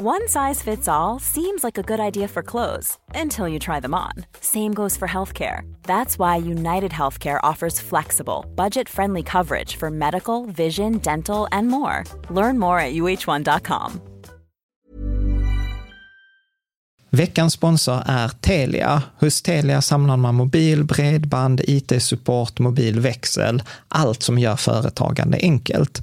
One size fits all seems like a good idea for clothes until you try them on. Same goes for healthcare. That's why United Healthcare offers flexible, budget friendly coverage for medical, vision, dental, and more. Learn more at uh1.com. Veckans sponsor är Telia. Hos Telia samlar man mobil, bredband, IT-support, mobilväxel, allt som gör företagande enkelt.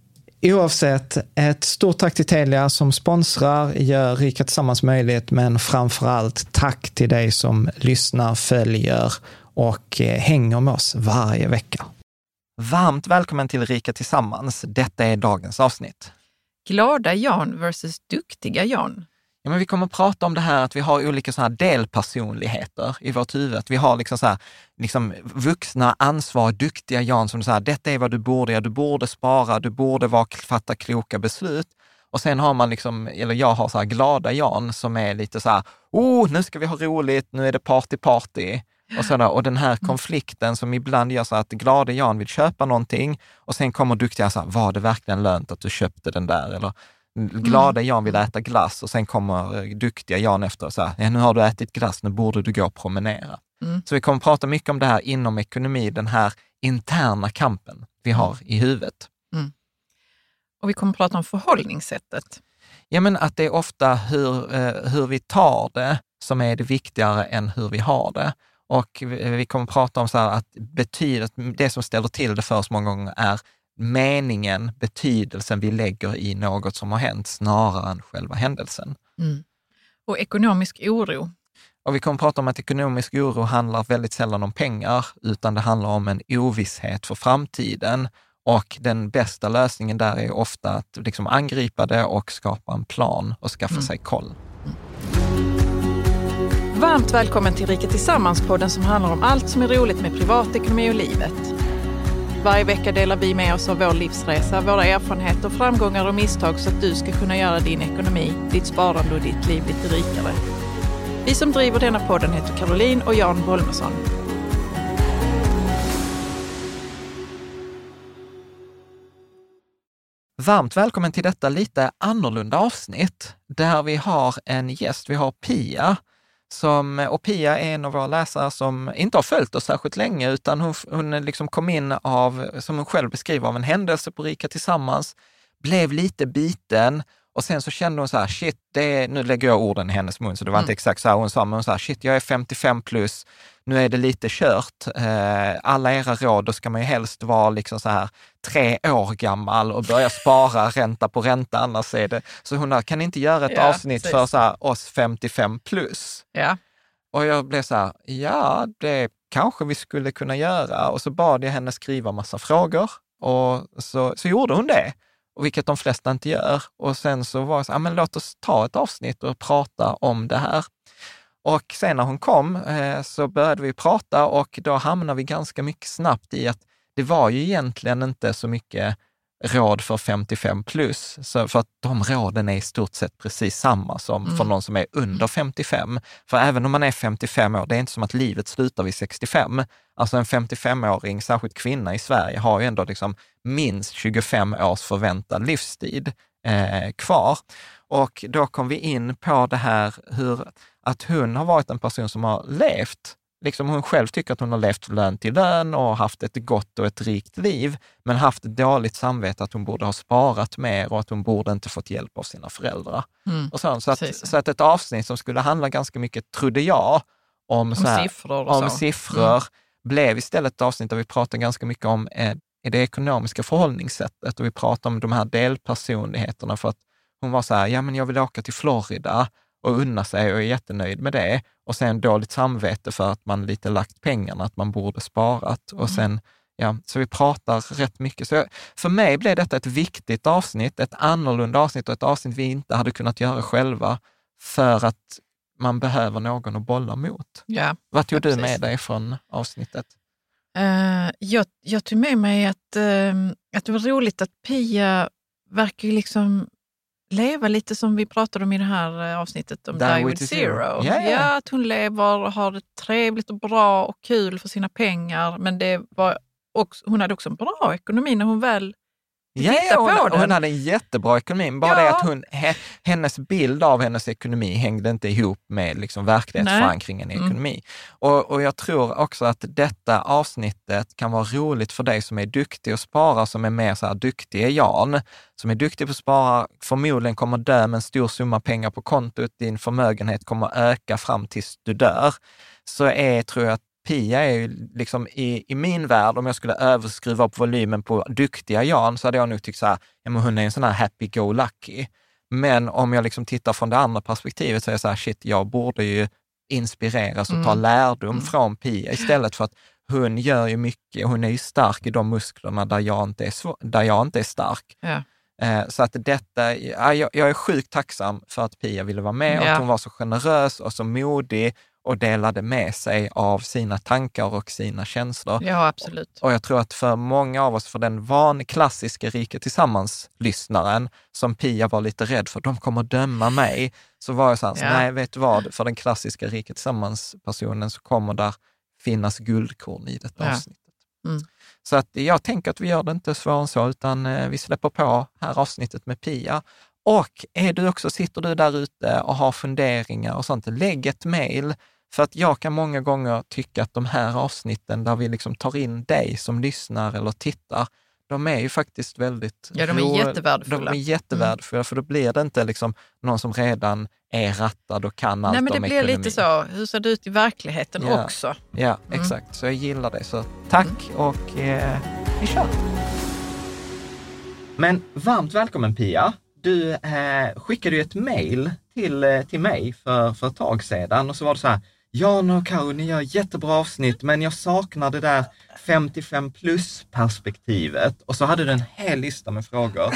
Oavsett, ett stort tack till Telia som sponsrar, gör Rika Tillsammans möjligt, men framför allt tack till dig som lyssnar, följer och eh, hänger med oss varje vecka. Varmt välkommen till Rika Tillsammans. Detta är dagens avsnitt. Glada Jan versus duktiga Jan. Ja, men vi kommer att prata om det här att vi har olika såna här delpersonligheter i vårt huvud. Att vi har liksom så här, liksom vuxna, ansvar, duktiga Jan som säger detta är vad du borde göra, du borde spara, du borde vara, fatta kloka beslut. Och sen har man liksom, eller jag har så här glada Jan som är lite så här, oh, nu ska vi ha roligt, nu är det party party. Och, sådär. och den här konflikten som ibland gör så att glada Jan vill köpa någonting och sen kommer duktiga så här, var det verkligen lönt att du köpte den där? Eller glada Jan vill äta glass och sen kommer duktiga Jan efter och säger, ja, nu har du ätit glass, nu borde du gå och promenera. Mm. Så vi kommer prata mycket om det här inom ekonomi, den här interna kampen vi har i huvudet. Och vi kommer prata om förhållningssättet. Ja, men att det är ofta hur, eh, hur vi tar det som är det viktigare än hur vi har det. Och vi, kommer prata om så att betydet, det som ställer till det för oss många gånger är meningen, betydelsen vi lägger i något som har hänt snarare än själva händelsen. Mm. Och ekonomisk oro. Och vi kommer att prata om att ekonomisk oro handlar väldigt sällan om pengar, utan det handlar om en ovisshet för framtiden. Och den bästa lösningen där är ofta att liksom angripa det och skapa en plan och skaffa Mm. sig koll. Varmt välkommen till Rika Tillsammans-podden som handlar om allt som är roligt med privatekonomi och livet. Varje vecka delar vi med oss av vår livsresa, våra erfarenheter, framgångar och misstag så att du ska kunna göra din ekonomi, ditt sparande och ditt liv lite rikare. Vi som driver denna podden heter Caroline och Jan Bolmesson. Varmt välkommen till detta lite annorlunda avsnitt där vi har en gäst. Vi har Pia, som, och Pia är en av våra läsare som inte har följt oss särskilt länge, utan hon, hon liksom kom in av, som hon själv beskriver, av en händelse på Rika Tillsammans, blev lite biten Och sen så kände hon så här, shit, det är, nu lägger jag orden i hennes mun, så det var Mm. inte exakt så här hon sa, men hon sa, shit, jag är 55 plus, nu är det lite kört. Eh, alla era råd, då ska man ju helst vara liksom så här tre år gammal och börja spara ränta på ränta, annars är det... Så hon har, kan ni inte göra ett Ja, avsnitt precis. för så här, oss 55 plus? Ja. Och jag blev så här, ja, det kanske vi skulle kunna göra. Och så bad jag henne skriva massa frågor och så, så gjorde hon det. Och vilket de flesta inte gör. Och sen så var jag så här, "Ja, men låt oss ta ett avsnitt och prata om det här. Och sen när hon kom eh, så började vi prata och då hamnade vi ganska mycket snabbt i att det var ju egentligen inte så mycket råd för 55 plus, så för att de råden är i stort sett precis samma som för Mm. någon som är under 55. För även om man är 55 år, det är inte som att livet slutar vid 65. Alltså en 55-åring, särskilt kvinna i Sverige, har ju ändå liksom minst 25 års förväntad livstid eh, kvar. Och då kom vi in på det här hur, att hon har varit en person som har levt liksom hon själv tycker att hon har levt lön till lön och haft ett gott och ett rikt liv, men haft ett dåligt samvete att hon borde ha sparat mer och att hon borde inte fått hjälp av sina föräldrar. Mm. Och så, så, att, så att ett avsnitt som skulle handla ganska mycket, trodde jag, om, Om här, siffror om siffror, Mm. blev istället ett avsnitt där vi pratade ganska mycket om eh, det ekonomiska förhållningssättet och vi pratade om de här delpersonligheterna för att hon var så här, ja men jag vill åka till Florida och unna sig och är jättenöjd med det. Och sen dåligt samvete för att man lite lagt pengarna, att man borde sparat. Och sen, ja, så vi pratar rätt mycket. Så jag, för mig blev detta ett viktigt avsnitt, ett annorlunda avsnitt och ett avsnitt vi inte hade kunnat göra själva för att man behöver någon att bolla mot. Ja. Vad tog Ja, du med dig från avsnittet? Eh, jag, jag tog med mig att, eh, att det var roligt att Pia verkar liksom leva lite som vi pratade om i det här eh, avsnittet om Die, with Zero. Ja, ja. att hon lever och har det trevligt och bra och kul för sina pengar. Men det var också, hon hade också en bra ekonomi när hon väl Ja, Titta hon, på den. hon hade en jättebra ekonomi, bara det Ja. att hon, he, hennes bild av hennes ekonomi hängde inte ihop med liksom verklighetsförankringen i Mm. ekonomi. Och, och jag tror också att detta avsnittet kan vara roligt för dig som är duktig att spara, som är mer så här duktig är Jan, som är duktig på att spara, förmodligen kommer dö med en stor summa pengar på kontot, din förmögenhet kommer öka fram tills du dör. Så är, tror jag att Pia är ju liksom i, i min värld, om jag skulle överskruva upp volymen på duktiga Jan, så hade jag nog tyckt så här, ja men hon är en sån här happy-go-lucky. Men om jag liksom tittar från det andra perspektivet så är jag så här, shit, jag borde ju inspireras och ta Mm. lärdom Mm. från Pia istället för att hon gör ju mycket, hon är ju stark i de musklerna där jag inte är, där jag inte är stark. Ja. Eh, Så att detta, ja, jag, jag är sjukt tacksam för att Pia ville vara med och Ja. att hon var så generös och så modig och delade med sig av sina tankar och sina känslor. ja, absolut. Och jag tror att för många av oss, för den van klassiska Rika Tillsammans-lyssnaren, som Pia var lite rädd för, de kommer döma mig, så var jag så här, Ja. nej vet du vad, för den klassiska Rika Tillsammans-personen så kommer där finnas guldkorn i detta Ja. avsnittet. Mm. Så att jag tänker att vi gör det inte svårare än så, utan eh, vi släpper på här avsnittet med Pia. Och är du också, sitter du där ute och har funderingar och sånt, lägg ett mejl. För att jag kan många gånger tycka att de här avsnitten där vi liksom tar in dig som lyssnar eller tittar, de är ju faktiskt väldigt Ja, de är ro- jättevärdefulla. De är jättevärdefulla, för då blir det inte liksom någon som redan är rattad och kan allt Nej, men det om blir ekonomi. lite så, hur ser det ut i verkligheten Ja. också? Ja, Mm. exakt. Så jag gillar det. Så tack och eh, vi kör. Men varmt välkommen Pia. Du eh, skickade ju ett mejl till, eh, till mig för, för ett tag sedan och så var det så här, Jan och Karo, ni gör jättebra avsnitt, men jag saknar det där 55 plus perspektivet. Och så hade du en hel lista med frågor.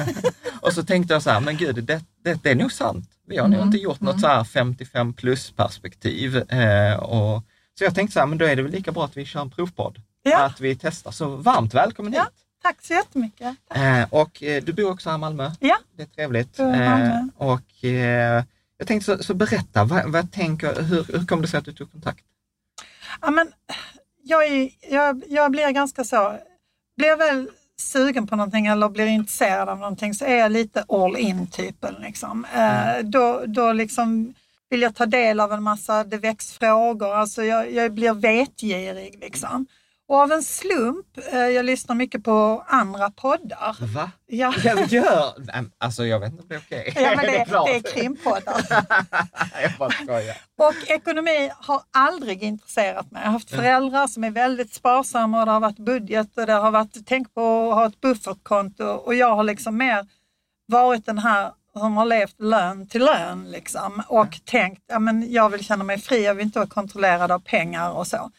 och så tänkte jag så här, men gud, det, det, det är nog sant. Vi har nog Mm. inte gjort något så här 55 plus perspektiv. Eh, och, så jag tänkte så här, men då är det väl lika bra att vi kör en provpodd. Ja. Att vi testar. Så varmt välkommen Ja. hit. Tack så jättemycket. Tack. Eh, och eh, du bor också här i Malmö. Ja. Det är trevligt. Malmö. och eh, jag tänkte så, så berätta, vad, vad tänker, hur, hur kom det sig att du tog kontakt? Ja, men, jag, är, jag, jag blir ganska så, blir jag väl sugen på någonting eller blir intresserad av någonting så är jag lite all in typen. Liksom. Eh, då, då liksom vill jag ta del av en massa, det väcks frågor, alltså jag, jag blir vetgirig. Liksom. Och av en slump, eh, jag lyssnar mycket på andra poddar. Va? Ja. Jag gör... Alltså jag vet inte om det är okej. Ja, men det, klart. det är krimpoddar. jag bara skojar. Och ekonomi har aldrig intresserat mig. Jag har haft föräldrar som är väldigt sparsamma och det har varit budget och det har varit tänk på att ha ett buffertkonto och jag har liksom mer varit den här som har levt lön till lön liksom och tänkt ja, men jag vill känna mig fri, jag vill inte vara kontrollerad av pengar och så.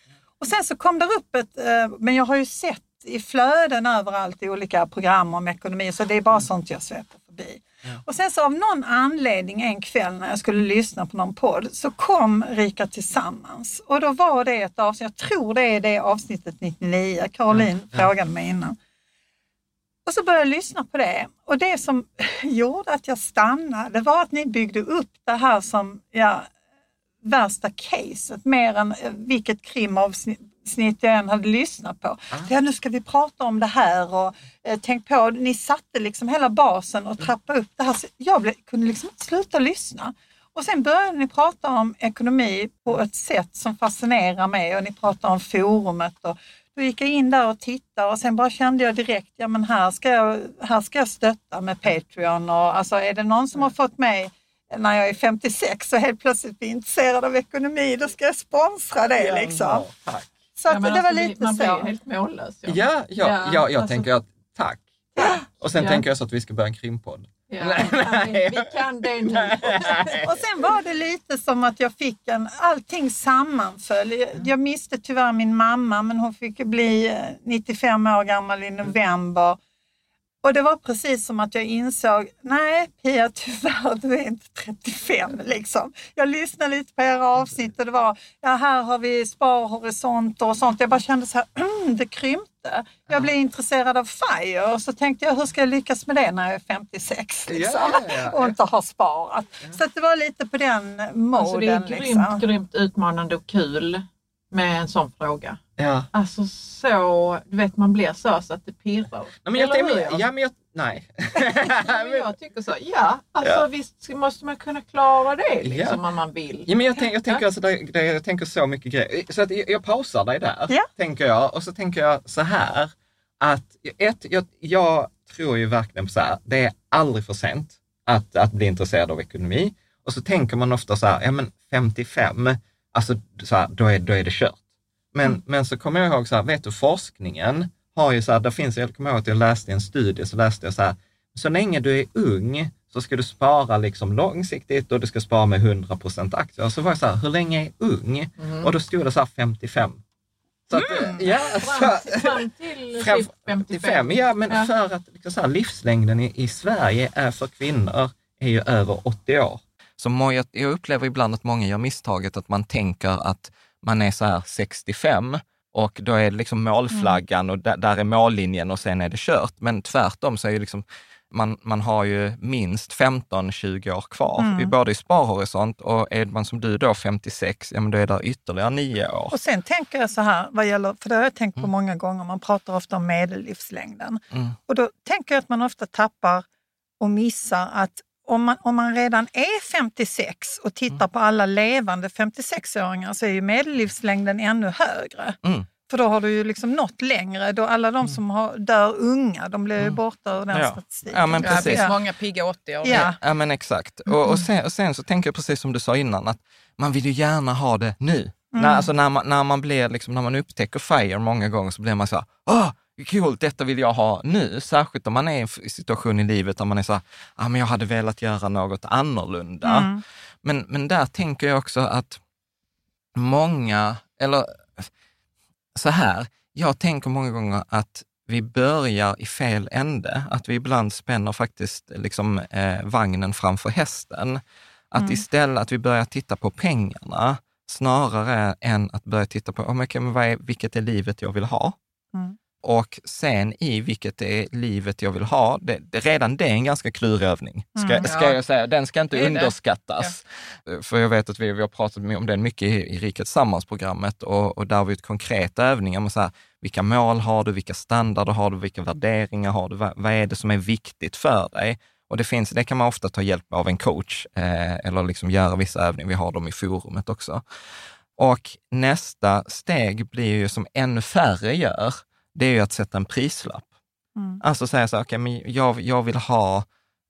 Och sen så kom det upp ett, eh, men jag har ju sett i flöden överallt i olika program om ekonomi så det är bara sånt jag sveper förbi. Och sen så av någon anledning en kväll när jag skulle lyssna på någon podd så kom Rika Tillsammans. Och då var det ett avsnitt, jag tror det är det avsnittet 99, Caroline frågade mig innan. Och så började jag lyssna på det. Och det som gjorde att jag stannade var att ni byggde upp det här som ja, värsta caset mer än eh, vilket krimavsnitt jag än hade lyssnat på. Ja, nu ska vi prata om det här och eh, tänk på, ni satte liksom hela basen och trappade upp det här. Så jag blev, kunde liksom inte sluta lyssna. Och sen började ni prata om ekonomi på ett sätt som fascinerar mig och ni pratade om forumet och då gick jag in där och tittade och sen bara kände jag direkt, ja men här ska jag, här ska jag stötta med Patreon och alltså är det någon som har fått mig när jag är 56 och helt plötsligt blir intresserad av ekonomi, då ska jag sponsra det liksom. Tack. Så att Ja, det var alltså, lite man så. blir helt mållös. Ja, ja, ja, Ja, jag alltså- tänker att tack. Och sen Ja. tänker jag så att vi ska börja en krimpodd. Ja, ja, vi, vi kan det nu. Och sen var det lite som att jag fick en, allting sammanföll. Jag, jag miste tyvärr min mamma men hon fick bli eh, 95 år gammal i november. Och det var precis som att jag insåg, nej Pia tyvärr du är inte 35 liksom. Jag lyssnade lite på era avsnitt och det var, ja här har vi sparhorisonter och sånt. Jag bara kände så här, mm, det krympte. Jag blev intresserad av FIRE och så tänkte jag, hur ska jag lyckas med det när jag är 56 liksom? Ja, ja, ja. och inte har sparat. Så det var lite på den moden. Alltså det är grymt, liksom. grymt utmanande och kul med en sån fråga. Ja. Alltså så, du vet man blir så, så att det pirrar. Nej, men jag, tänker- ja, men jag, nej. Men jag tycker så, ja, alltså Ja. visst måste man kunna klara det liksom Ja. om man vill. Ja, men jag, tänk, jag, tänker alltså, det, det, jag tänker så mycket grejer. Så att jag, jag pausar dig där, Ja. tänker jag. Och så tänker jag så här, att ett, jag, jag tror ju verkligen på så här, det är aldrig för sent att, att bli intresserad av ekonomi. Och så tänker man ofta så här, ja men 55, alltså så här, då, är, då är det kört. Men, men så kommer jag ihåg så här, vet du forskningen har ju så här, där finns, jag kommer ihåg att jag läste en studie, så läste jag så här, så länge du är ung så ska du spara liksom långsiktigt och du ska spara med 100 aktier. Och så var jag så här, hur länge är ung? Och då stod det så här 55. Så att, ja, Fram, så, fram till Fram- typ 55. 55, ja men Ja. för att liksom så här, livslängden i, i Sverige är för kvinnor är ju över 80 år. Så må- jag, jag upplever ibland att många gör misstaget att man tänker att man är så här 65 och då är det liksom målflaggan och där, där är mållinjen och sen är det kört. Men tvärtom så är ju liksom man, man har ju minst 15-20 år kvar, mm. både i sparhorisont och är man som du då 56, ja men då är det ytterligare nio år. Och sen tänker jag så här, vad gäller, för det har jag tänkt på många gånger, man pratar ofta om medellivslängden. Mm. Och då tänker jag att man ofta tappar och missar att om man, om man redan är 56 och tittar på alla levande 56-åringar så är ju medellivslängden ännu högre. Mm. För då har du ju liksom nått längre. Då alla de som har, dör unga, de blir ju borta ur den Ja. statistiken. Ja, men Ja, det precis. finns många pigga 80-åringar. Ja. Ja, men exakt. Och, och, sen, och sen så tänker jag precis som du sa innan, att man vill ju gärna ha det nu. När, alltså när, man, när, man blir, liksom, när man upptäcker FIRE många gånger så blir man så här, åh, kul, detta vill jag ha nu. Särskilt om man är i en situation i livet där man är så här, ah, men jag hade velat göra något annorlunda. Men, men där tänker jag också att många, eller så här, jag tänker många gånger att vi börjar i fel ände, att vi ibland spänner faktiskt liksom, eh, vagnen framför hästen. Att istället att vi börjar titta på pengarna snarare än att börja titta på, oh, okay, men vad är, vilket är livet jag vill ha? Mm. Och sen i vilket är livet jag vill ha, det, det, redan det är en ganska klurig övning, ska, Mm. ska jag säga. Den ska inte Det det. underskattas. För jag vet att vi, vi har pratat om den mycket i, i Riket Tillsammans-programmet och, och där har vi ett konkreta övningar med så här, vilka mål har du, vilka standarder har du, vilka värderingar har du, vad, vad är det som är viktigt för dig? Och det, finns, det kan man ofta ta hjälp av en coach eh, eller liksom göra vissa övningar, vi har dem i forumet också. Och nästa steg blir ju som ännu färre gör, det är ju att sätta en prislapp. Mm. Alltså säga så här, okay, men jag, jag vill ha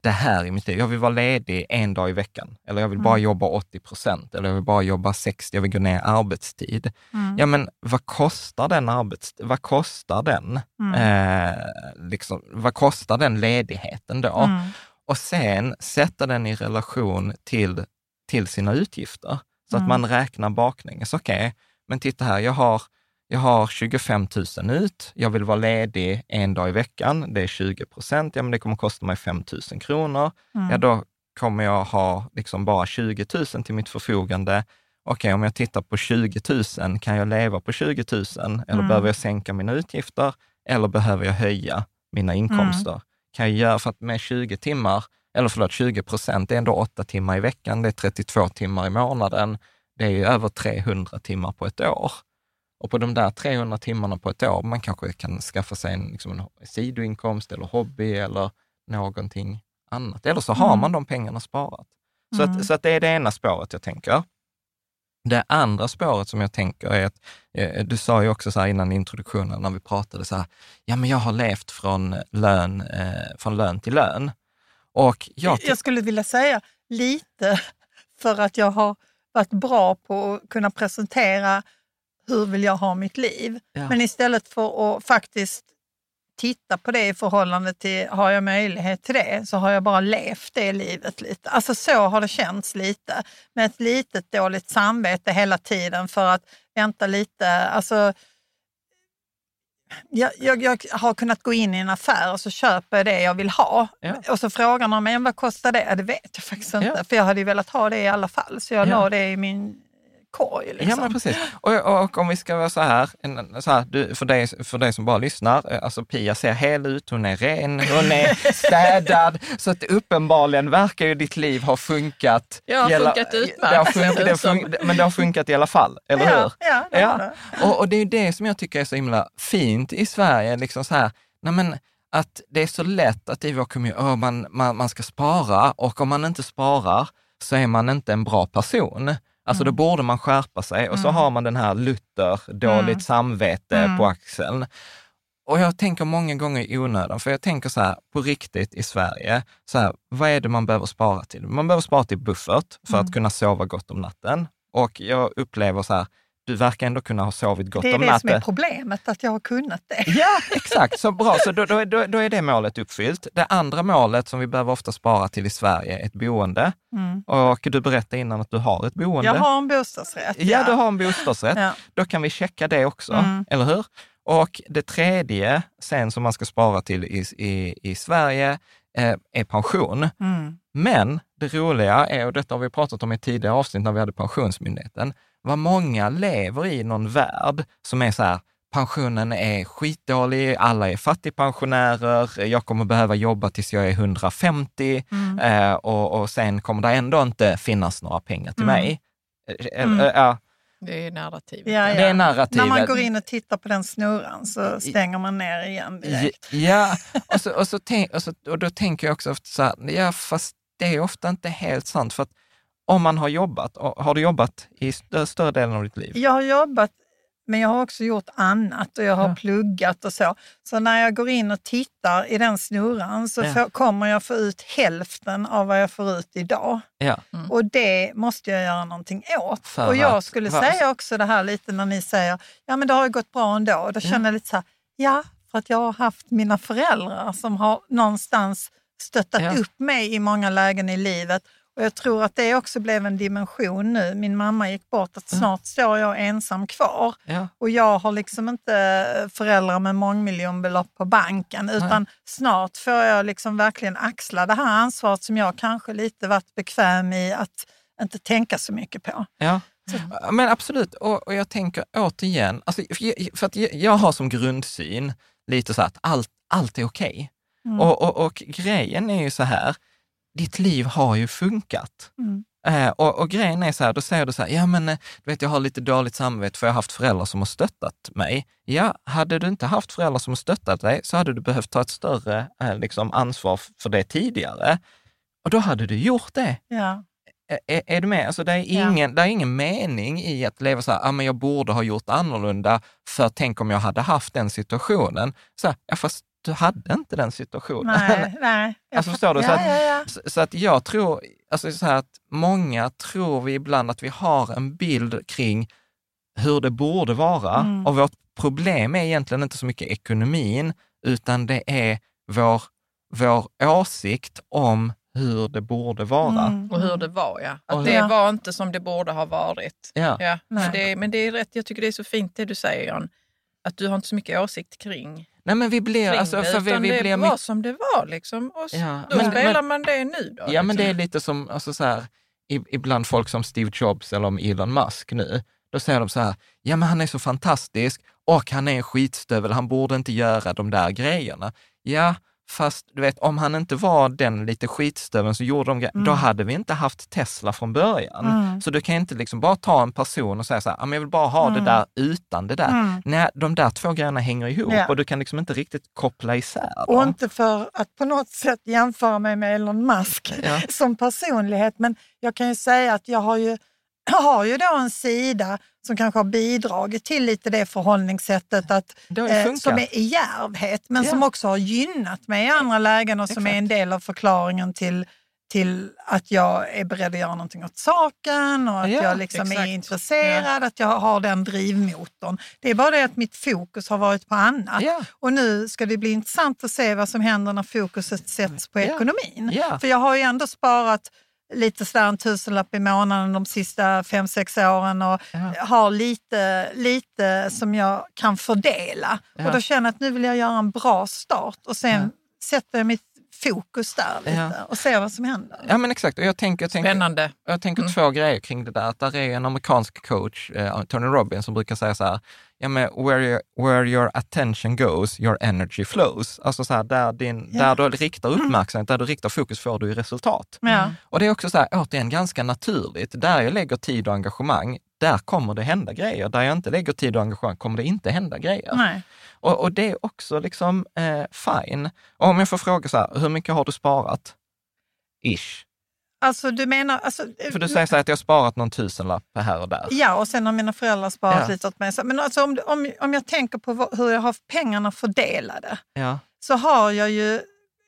det här i mitt liv. Jag vill vara ledig en dag i veckan. Eller jag vill bara Mm. jobba 80 procent. Eller jag vill bara jobba 60, jag vill gå ner i arbetstid. Mm. Ja, men vad kostar den arbets... Vad kostar den? Mm. Eh, liksom, vad kostar den ledigheten då? Mm. Och sen sätta den i relation till, till sina utgifter. Så Mm. att man räknar baklänges. Okej, men titta här, jag har, jag har 25 000 ut. Jag vill vara ledig en dag i veckan. Det är 20 procent. Ja, men det kommer kosta mig 5 000 kronor. Mm. Ja, då kommer jag ha liksom bara 20 000 till mitt förfogande. Okej, om jag tittar på 20 000, kan jag leva på 20 000? Eller Mm. behöver jag sänka mina utgifter? Eller behöver jag höja mina inkomster? Kan jag göra, för att med 20 timmar, eller förlåt, 20 procent, det är ändå 8 timmar i veckan, det är 32 timmar i månaden. Det är ju över 300 timmar på ett år. Och på de där 300 timmarna på ett år, man kanske kan skaffa sig en, liksom en sidoinkomst eller hobby eller någonting annat. Eller så har Mm. man de pengarna sparat. Så, Mm. att, så att det är det ena spåret jag tänker. Det andra spåret som jag tänker är att, eh, du sa ju också så innan introduktionen när vi pratade så här, ja men jag har levt från lön, eh, från lön till lön. Och jag, Jag skulle vilja säga lite för att jag har varit bra på att kunna presentera hur vill jag ha mitt liv. Ja. Men istället för att faktiskt titta på det i förhållande till har jag möjlighet till det så har jag bara levt det livet lite. Alltså så har det känts lite med ett litet dåligt samvete hela tiden för att vänta lite. Alltså, jag, jag, jag har kunnat gå in i en affär och så köper jag det jag vill ha. Ja. Och så frågar någon mig, vad kostar det? Ja, det vet jag faktiskt inte, Ja. för jag hade ju velat ha det i alla fall. Så jag Ja. la det i min korg. Liksom. Ja, men precis. Och, och om vi ska vara så här, så här du, för, dig, för dig som bara lyssnar, eh, alltså Pia ser hel ut, hon är ren, hon är städad, så att uppenbarligen verkar ju ditt liv ha funkat. Ja, Gälla- funkat utmärkt, funkat, det fun, men det har funkat i alla fall, eller hur? Ja, ja, det Ja. det. Och, och det är det som jag tycker är så himla fint i Sverige, liksom så här, nej men, att det är så lätt att i vår kommun, man, man, man ska spara och om man inte sparar så är man inte en bra person. Alltså då borde man skärpa sig och så har man den här Luther, dåligt Mm. samvete Mm. på axeln. Och jag tänker många gånger i onödan, för jag tänker så här, på riktigt i Sverige, så här, vad är det man behöver spara till? Man behöver spara till buffert för Mm. att kunna sova gott om natten. Och jag upplever så här, du verkar ändå kunna ha sovit gott Det är om det natten. som är problemet, att jag har kunnat det. Ja, exakt. Så bra. Så då, då, då, är det målet uppfyllt. Det andra målet som vi behöver ofta spara till i Sverige är ett boende. Mm. Och du berättade innan att du har ett boende. Jag har en bostadsrätt. Ja, du har en bostadsrätt. Ja. Då kan vi checka det också, Mm. eller hur? Och det tredje sen som man ska spara till i, i, i Sverige eh, är pension. Mm. Men det roliga är, och detta har vi pratat om i tidigare avsnitt när vi hade Pensionsmyndigheten, vad många lever i någon värld som är så här, pensionen är skitdålig, alla är fattigpensionärer, jag kommer behöva jobba tills jag är 150 Mm. eh, och, och sen kommer det ändå inte finnas några pengar till Mm. mig. Eh, Mm. eh, ja, Det är narrativet. Ja, ja. det är narrativet. När man går in och tittar på den snurran så stänger man ner igen direkt. Ja, och, så, och, så tänk, och, så, och då tänker jag också ofta så här, ja fast det är ofta inte helt sant. För att om man har jobbat, och har du jobbat i stö, större delen av ditt liv? Jag har jobbat, men jag har också gjort annat och jag har Ja. pluggat och så. Så när jag går in och tittar i den snurran så Ja. får, kommer jag få ut hälften av vad jag får ut idag. Ja. Och det måste jag göra någonting åt. För och jag att- skulle vad- säga också det här lite när ni säger, ja men det har ju gått bra ändå. Och då känner jag lite så här, ja, för att jag har haft mina föräldrar som har någonstans stöttat Ja. upp mig i många lägen i livet. Och jag tror att det också blev en dimension nu. Min mamma gick bort, att snart står jag ensam kvar. Ja. Och jag har liksom inte föräldrar med mångmiljonbelopp på banken, utan snart får jag liksom verkligen axla det här ansvaret som jag kanske lite varit bekväm i att inte tänka så mycket på. Ja, Ja, men absolut. Och, och jag tänker återigen, alltså, för, att jag, har som grundsyn lite så att allt, allt är okej. Mm. Och, och, och grejen är ju så här, ditt liv har ju funkat. Mm. Eh, och, och grejen är så här, då säger du så här, ja men eh, du vet jag har lite dåligt samvete för jag har haft föräldrar som har stöttat mig. Ja, hade du inte haft föräldrar som har stöttat dig så hade du behövt ta ett större eh, liksom, ansvar för det tidigare. Och då hade du gjort det. Ja. är, är du med? Alltså det, är ingen, det är ingen mening i att leva så här, ah, men jag borde ha gjort annorlunda, för tänk om jag hade haft den situationen. Så här, ja, fast du hade inte den situationen. Nej, nej. Alltså förstår du? Så, Ja, att, ja, ja. så, så att jag tror, alltså så här att många tror vi ibland att vi har en bild kring hur det borde vara. Mm. Och vårt problem är egentligen inte så mycket ekonomin, utan det är vår, vår åsikt om hur det borde vara. Mm. Och hur det var, ja. Att Och det hur- var inte som det borde ha varit. Ja. Ja, men, det, men det är rätt. Jag tycker det är så fint det du säger, Jan. Att du har inte så mycket åsikt kring, Nej, men vi blir... kring Alltså, det, för vi, utan vi det blir var som det var. Liksom. Och Ja, då men- spelar men- man det nu då. Ja, men det liksom. är lite som, alltså så här, ibland folk som Steve Jobs eller om Elon Musk nu, då säger de så här, ja men han är så fantastisk och han är en skitstövel, han borde inte göra de där grejerna. Ja, fast du vet, om han inte var den lite skitstöveln som gjorde de grejerna, då hade vi inte haft Tesla från början. Mm. Så du kan inte liksom bara ta en person och säga så här, "Ja, men jag vill bara ha det där utan det där. Mm. Nej, de där två grejerna hänger ihop Ja. och du kan liksom inte riktigt koppla isär Och dem. inte för att på något sätt jämföra mig med Elon Musk Ja. som personlighet, men jag kan ju säga att jag har ju, har ju då en sida som kanske har bidragit till lite det förhållningssättet att, Det eh, som är i djärvhet, men Ja. som också har gynnat mig i andra lägen och som är Exakt. en del av förklaringen till till att jag är beredd att göra någonting åt saken och att Ja, jag liksom är intresserad, att jag har den drivmotorn. Det är bara det att mitt fokus har varit på annat. Ja. Och nu ska det bli intressant att se vad som händer när fokuset sätts på Ja. ekonomin. Ja. För jag har ju ändå sparat lite sådär en tusenlapp i månaden de sista fem, sex åren och har lite, lite som jag kan fördela. Ja. Och då känner jag att nu vill jag göra en bra start och sen sätter jag mitt fokus där lite Ja. och ser vad som händer. Ja, men exakt. Och jag tänker, jag tänker, Spännande. jag tänker Mm. två grejer kring det där. Att där är en amerikansk coach, eh, Tony Robbins, som brukar säga så här, ja, men where, your, where your attention goes, your energy flows. Alltså så här, där, din. Mm. där du riktar uppmärksamhet, där du riktar fokus får du resultat. Ja. Och det är också så här, återigen ganska naturligt. Där jag lägger tid och engagemang, där kommer det hända grejer. Där jag inte lägger tid och engagemang kommer det inte hända grejer. Nej. Och, och det är också liksom eh, fine. Och om jag får fråga så här, hur mycket har du sparat? Ish. Alltså du menar... Alltså, För du säger så att jag har sparat någon tusenlapp här och där. Ja, och sen har mina föräldrar sparat Ja. lite åt mig. Men alltså, om, om, om jag tänker på hur jag har pengarna fördelade Ja. så har jag ju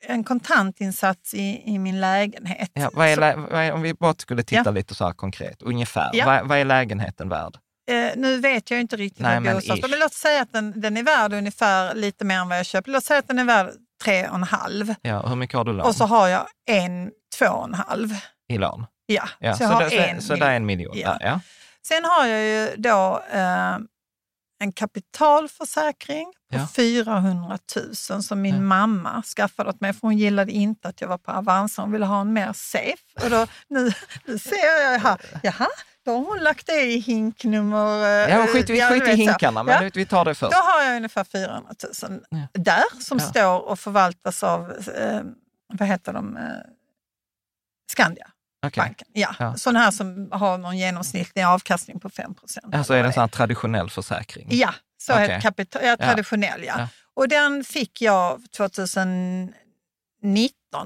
en kontantinsats i, i min lägenhet. Ja, vad är, Så, lä- vad är, om vi bara skulle titta Ja. lite så här konkret, ungefär. Ja. Vad, vad är lägenheten värd? eh, nu vet jag inte riktigt Nej, vad men. Men låt säga att den, den är värd ungefär lite mer än vad jag köper. Låt säga att den är värd tre och en halv Ja, hur mycket har du lån och så har jag en, två och en halv. i lån? Ja, Ja, så så, jag har det, en. så, så det är en miljon Ja. där, ja. Sen har jag ju då eh, en kapitalförsäkring på Ja. 400 000 som min Ja. mamma skaffade åt mig för hon gillade inte att jag var på Avanza. Hon ville ha en mer safe. Och då, nu, nu ser jag här, jaha, då har hon lagt det i hink nummer... eh, Ja, skit, vi ja, du skit i hinkarna, men Ja. vi tar det först. Då har jag ungefär 400 000 Ja. där som Ja. står och förvaltas av, eh, vad heter de, eh, Skandia. Okej. Banken. Ja. Ja. Sådana här som har någon genomsnittlig avkastning på 5 procent. Alltså är det en sån traditionell försäkring? Ja, så Okej. ett kapital, ja, traditionell ja. Ja. Och den fick jag 2019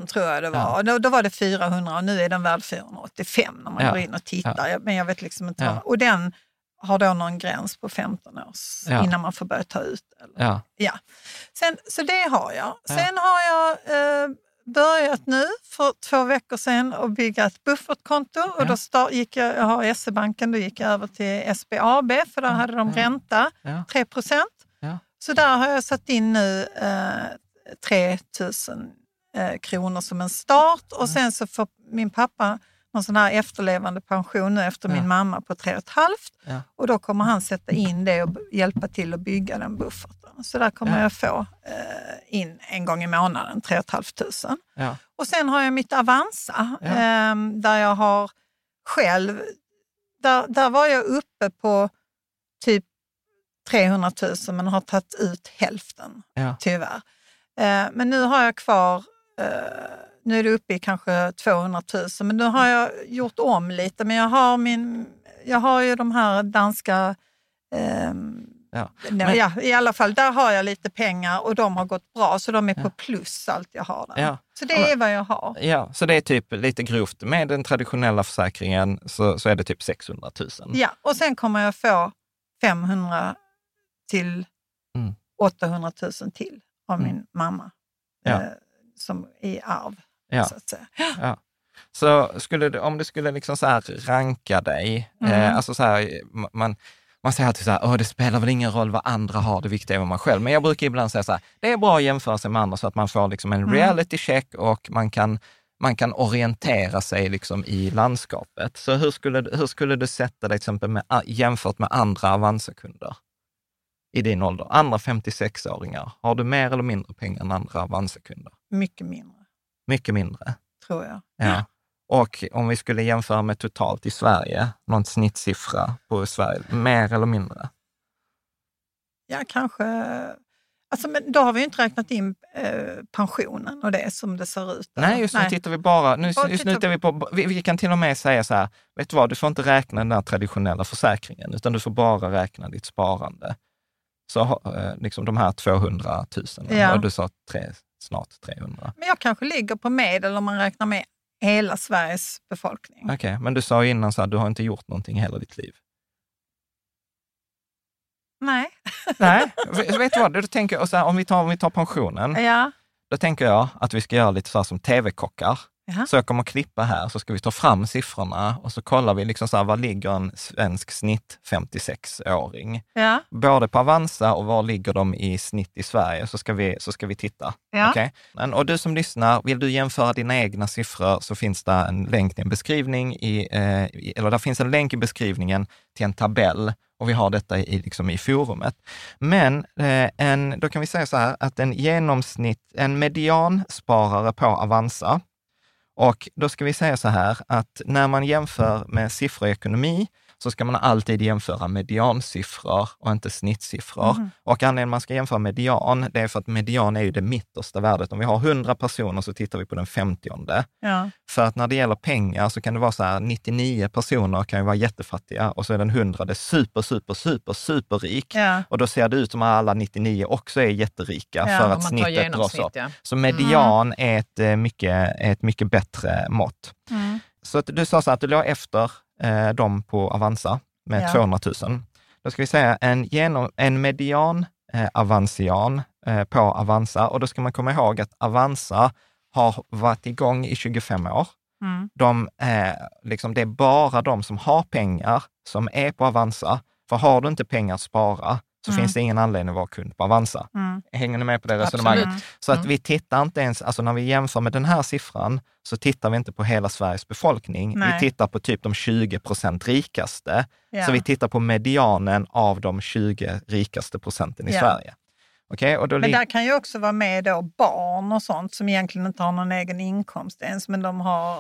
tror jag det var. Ja. Och Då, då var det 400 och nu är den värd 485 när man Ja. går in och tittar. Jag- Men jag vet liksom inte Ja. Och den har då någon gräns på 15 års Ja. innan man får börja ta ut. Eller? Ja. Ja. Sen, så det har jag. Sen har jag eh, börjat nu för två veckor sedan att bygga ett buffertkonto. Och Ja. då start, gick jag, jag har SE-banken, då gick jag över till SBAB för där hade de ränta, Ja. 3 procent. Ja. Så där har jag satt in nu eh, 3 000 eh, kronor som en start och sen så får min pappa någon sån här efterlevande pension nu efter Ja. min mamma på 3,5 Ja. och då kommer han sätta in det och hjälpa till att bygga den bufferten. Så där kommer Ja. jag få eh, in en gång i månaden 3 500. Ja. Och sen har jag mitt Avanza eh, där jag har själv, där, där var jag uppe på typ 300 000 men har tagit ut hälften tyvärr. Eh, men nu har jag kvar, nu är det uppe i kanske 200 000 men nu har jag gjort om lite. Men jag har, min, jag har ju de här danska eh, Ja. Nej, ja, I alla fall, där har jag lite pengar och de har gått bra, så de är på plus allt jag har där. Ja. Så det är vad jag har. Ja, så det är typ lite grovt. Med den traditionella försäkringen så, så är det typ 600 000. Ja, och sen kommer jag få 500 till Mm. 800 000 till av Mm. min mamma. Ja. Eh, som i arv, Ja. så att säga. Ja. Så skulle du, om du skulle liksom så ranka dig, Mm. eh, alltså så här, ma- man, man säger alltid så här, Åh, det spelar väl ingen roll vad andra har, det viktiga är vad man själv. Men jag brukar ibland säga så här, det är bra att jämföra sig med andra så att man får liksom en Mm. reality check och man kan, man kan orientera sig liksom i landskapet. Så hur skulle, hur skulle du sätta dig exempel med, jämfört med andra Avanza-kunder i din ålder? Andra 56-åringar, har du mer eller mindre pengar än andra Avanza-kunder? Mycket mindre, Mycket mindre. tror jag. Ja. Och om vi skulle jämföra med totalt i Sverige, någon snittsiffra på Sverige, mer eller mindre? Ja, kanske... Alltså, men då har vi ju inte räknat in eh, pensionen och det som det ser ut. Nej, just nu tittar vi bara, nu, Bara just nu titta- tittar vi på, vi, vi kan till och med säga så här, vet du vad, du får inte räkna den där traditionella försäkringen, utan du får bara räkna ditt sparande. Så eh, liksom de här 200 000, Ja. och du sa tre, snart 300. Men jag kanske ligger på medel om man räknar med hela Sveriges befolkning. Okej, men du sa innan så här, du har inte gjort någonting hela ditt liv. Nej. Nej, vet du vad, då tänker jag, så här, om, vi tar, om vi tar pensionen, Ja. Då tänker jag att vi ska göra lite så här som tv-kockar. Jaha. Så jag kommer klippa här, så ska vi ta fram siffrorna och så kollar vi liksom så här, var ligger en svensk snitt 56-åring? Ja. Både på Avanza och var ligger de i snitt i Sverige, så ska vi, så ska vi titta. Ja. Okej? Men, och du som lyssnar, vill du jämföra dina egna siffror så finns det en länk till en beskrivning, i, eh, i- eller där finns en länk i beskrivningen till en tabell och vi har detta i, liksom i forumet. Men eh, en, då kan vi säga så här att en genomsnitt, en mediansparare på Avanza, och då ska vi säga så här att när man jämför med siffror i ekonomi så ska man alltid jämföra mediansiffror och inte snittsiffror. Mhm. Och anledningen man ska jämföra median, det är för att median är ju det mittersta värdet. Om vi har 100 personer så tittar vi på den 50 Ja. För att när det gäller pengar så kan det vara så här, 99 personer kan ju vara jättefattiga och så är den 100 super, super, super, superrik. Ja. Och då ser det ut som att alla 99 också är jätterika Ja, för att snittet dras upp. Så median är, ett, eh, mycket, ett mycket bättre mått. Mm. Så att du sa så att du låg efter eh, dem på Avanza med Ja. 200 000. Då ska vi säga en, genom, en median eh, avansian eh, på Avanza och då ska man komma ihåg att Avanza har varit igång i 25 år. Mm. De, eh, liksom, det är bara de som har pengar som är på Avanza. För har du inte pengar att spara så Mm. finns det ingen anledning att vara kund på Avanza. Mm. Hänger ni med på det resonemanget? Absolut. Så att Mm. vi tittar inte ens, alltså när vi jämför med den här siffran, så tittar vi inte på hela Sveriges befolkning. Nej. Vi tittar på typ de 20 procent rikaste. Ja. Så vi tittar på medianen av de 20 rikaste procenten i Ja. Sverige. Okej, och då Men där kan ju också vara med då barn och sånt som egentligen inte har någon egen inkomst ens, men de har...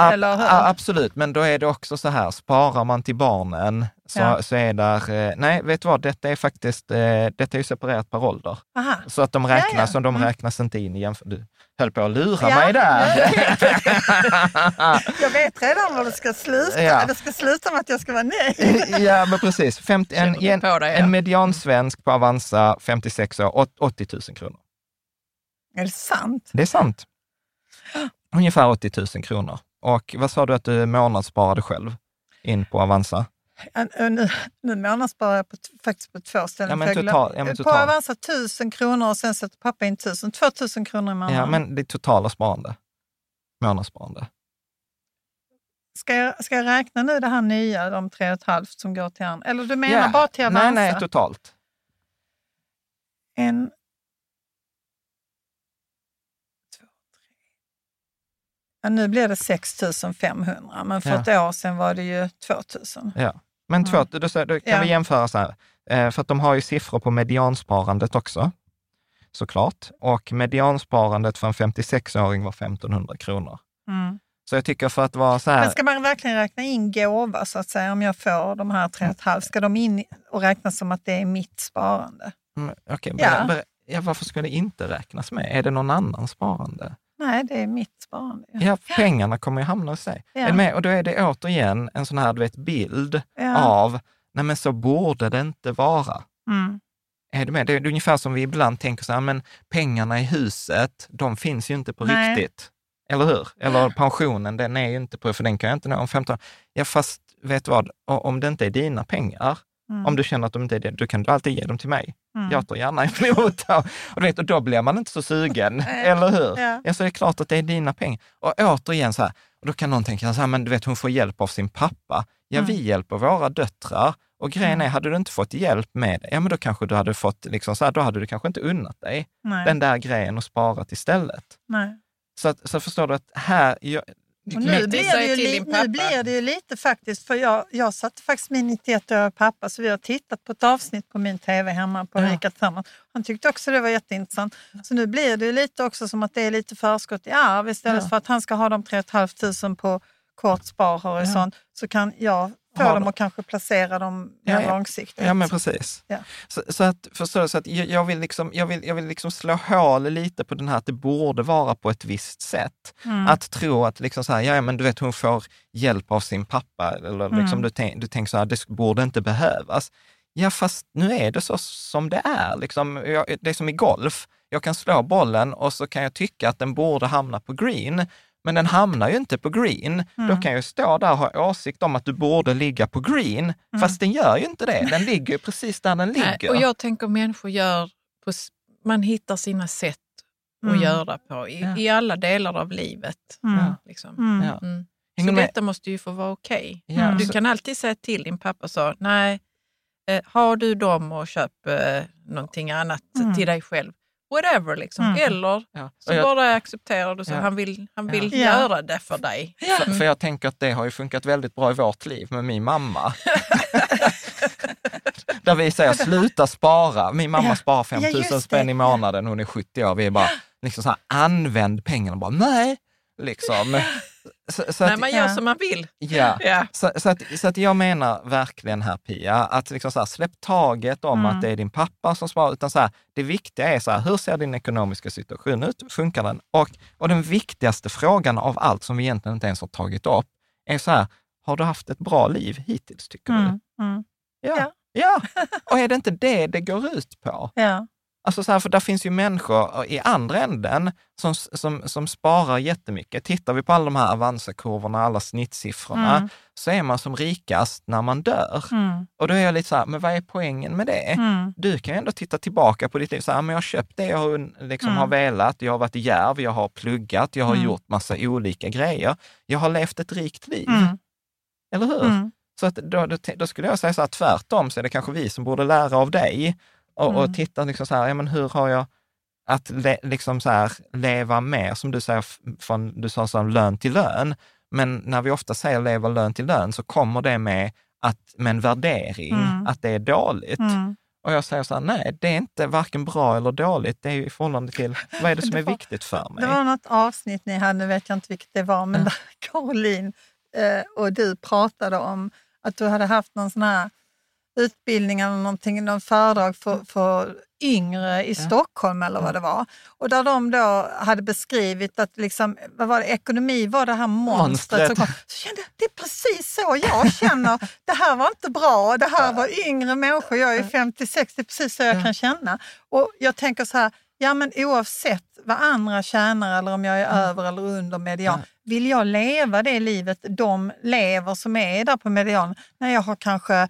Ab- eller hur? absolut, men då är det också så här, sparar man till barnen så, Ja. så är där, eh, nej vet du vad, detta är faktiskt, eh, detta är ju separerat per ålder. Aha. Så att de räknas, Ja, ja. och de Mm. räknas inte in i. Du höll på att lura Ja, mig där. jag vet redan var det ska sluta. Ja. Det ska sluta med att jag ska vara nöjd. ja, men precis. 50, en, en, en mediansvensk på Avanza, 56 år, åt- 80 000 kronor. Är det sant? Det är sant. Ungefär 80 000 kronor. Och vad sa du att du månadssparade själv in på Avanza? Nu, nu månadssparar jag på, faktiskt på två ställen. Ja, total- ja, På. Avanza 1000 kronor och sen sätter pappa in 1000. 2000 kronor i månaden. Ja, men det totala sparande. Månadssparande. ska, jag, ska jag räkna nu det här nya, de 3,5 som går till han? Eller du menar Ja. bara till Avanza? Nej, nej, totalt. En... Två, tre. Ja, nu blir det 6 500, men för Ja. ett år sedan var det ju 2 000. Ja. Men två, då, då, då kan Ja. vi jämföra så här, eh, för att de har ju siffror på mediansparandet också, såklart. Och mediansparandet för en 56-åring var 1500 kronor. Mm. Så jag tycker för att vara så här... Men ska man verkligen räkna in gåva, så att säga, om jag får de här 3,5? Ska de in och räknas som att det är mitt sparande? Mm, okej, Ja. ber- ber- ja, varför ska det inte räknas med? Är det någon annans sparande? Nej, det är mitt sparande. Ja, pengarna kommer ju hamna hos dig. Ja. Är med? Och då är det återigen en sån här du vet, bild Ja. av, nej men så borde det inte vara. Mm. Är du med? Det är ungefär som vi ibland tänker så här, men pengarna i huset, de finns ju inte på Nej. riktigt. Eller hur? Eller pensionen, den är ju inte på, för den kan jag inte nå om 15 år. Ja, fast vet du vad? Om det inte är dina pengar, Mm. om du känner att de inte är det, då kan du alltid ge dem till mig. Mm. Jag tar gärna emot. Och, vet, och då blir man inte så sugen, eller hur? Ja. Ja, så det är klart att det är dina pengar. Och återigen, så här, och då kan någon tänka så här, men du vet, hon får hjälp av sin pappa. Ja, Mm. vi hjälper våra döttrar. Och grejen är, hade du inte fått hjälp med det, ja men då kanske du hade fått, liksom så här, då hade du kanske inte unnat dig Nej. den där grejen och sparat istället. Nej. Så, att, så förstår du att här, jag, Och nu, blir det, ju li- nu blir det ju lite faktiskt, för jag, jag satte faktiskt min 91-åriga pappa, så vi har tittat på ett avsnitt på min tv hemma på Ja. Rika Tillsammans. Han tyckte också det var jätteintressant. Så nu blir det ju lite också som att det är lite förskott i arv. Istället Ja. för att han ska ha de 3 500 på kort sparhorisont så kan jag få Ha dem dem. och kanske placera dem mer ja. långsiktigt. Ja, men precis. Ja. Så, så att, förstår du, så att jag, jag vill, liksom, jag vill, jag vill liksom slå hål lite på den här att det borde vara på ett visst sätt. Mm. Att tro att liksom så här, ja, men du vet, hon får hjälp av sin pappa, eller liksom Mm. du, tänk, du tänker så här, det borde inte behövas. Ja, fast nu är det så som det är. Liksom, jag, det är som i golf. Jag kan slå bollen och så kan jag tycka att den borde hamna på green, men den hamnar ju inte på green. Då Mm. kan jag stå där och ha åsikt om att du borde ligga på green, fast den gör ju inte det. Den ligger ju precis där den Nej, ligger. och jag tänker människor gör, på, man hittar sina sätt att Mm. göra på i, Ja. i alla delar av livet. Mm. Liksom. Mm. Ja. Mm. Så detta måste ju få vara okej. Ja, Du så- kan alltid säga till din pappa så, nej, eh, har du dem och köp eh, någonting annat Mm. till dig själv. Whatever liksom. Mm. Eller Ja. så Och jag- bara accepterar du så Ja. han vill, han vill Ja. göra det för dig. För, för jag tänker att det har ju funkat väldigt bra i vårt liv med min mamma. Där vi säger sluta spara. Min mamma Ja. sparar 5 Ja, 000 just spänn i månaden, hon är 70 år. Vi är bara, liksom så här, använd pengarna. Bara, nej, liksom. Så, så Nej, att, man gör som man vill. ja. Ja. Så, så, att, så att jag menar verkligen här Pia, att liksom så här, släpp taget om Mm. att det är din pappa som sparar, utan så här, det viktiga är så här, hur ser din ekonomiska situation ut? Funkar den? Och, och den viktigaste frågan av allt som vi egentligen inte ens har tagit upp är så här, har du haft ett bra liv hittills tycker du? Mm. Mm. Ja. Ja. ja. Och är det inte det det går ut på? Ja. Alltså så här, för där finns ju människor i andra änden som, som, som sparar jättemycket. Tittar vi på alla de här Avanza-kurvorna, alla snittsiffrorna, Mm. så är man som rikast när man dör. Mm. Och då är jag lite så här, men vad är poängen med det? Mm. Du kan ju ändå titta tillbaka på ditt liv, så här, men jag har köpt det jag har, liksom Mm. har velat, jag har varit djärv, jag har pluggat, jag har Mm. gjort massa olika grejer. Jag har levt ett rikt liv, Mm. eller hur? Mm. Så att då, då, då skulle jag säga så här, tvärtom, så är det kanske vi som borde lära av dig och, och Mm. titta liksom så här, ja, men hur har jag att le, liksom så här, leva mer, som du säger, från, du sa så här, lön till lön. Men när vi ofta säger leva lön till lön så kommer det med, att, med en värdering, Mm. att det är dåligt. Mm. Och jag säger så här, nej, det är inte varken bra eller dåligt. Det är ju i förhållande till, vad är det som är Det var- viktigt för mig? Det var något avsnitt ni hade, nu vet jag inte vilket det var, men där Caroline eh, och du pratade om att du hade haft någon sån här utbildning eller någonting, någon föredrag för, för yngre i Stockholm eller vad det var. Och där de då hade beskrivit att liksom, vad var det, ekonomi var det här monstret. Som kom. Så kände jag, det är precis så jag känner. Det här var inte bra, det här var yngre människor, jag är 50-60, det är precis så jag kan känna. Och jag tänker så här, ja men oavsett vad andra tjänar eller om jag är över eller under median, vill jag leva det livet de lever som är där på median när jag har kanske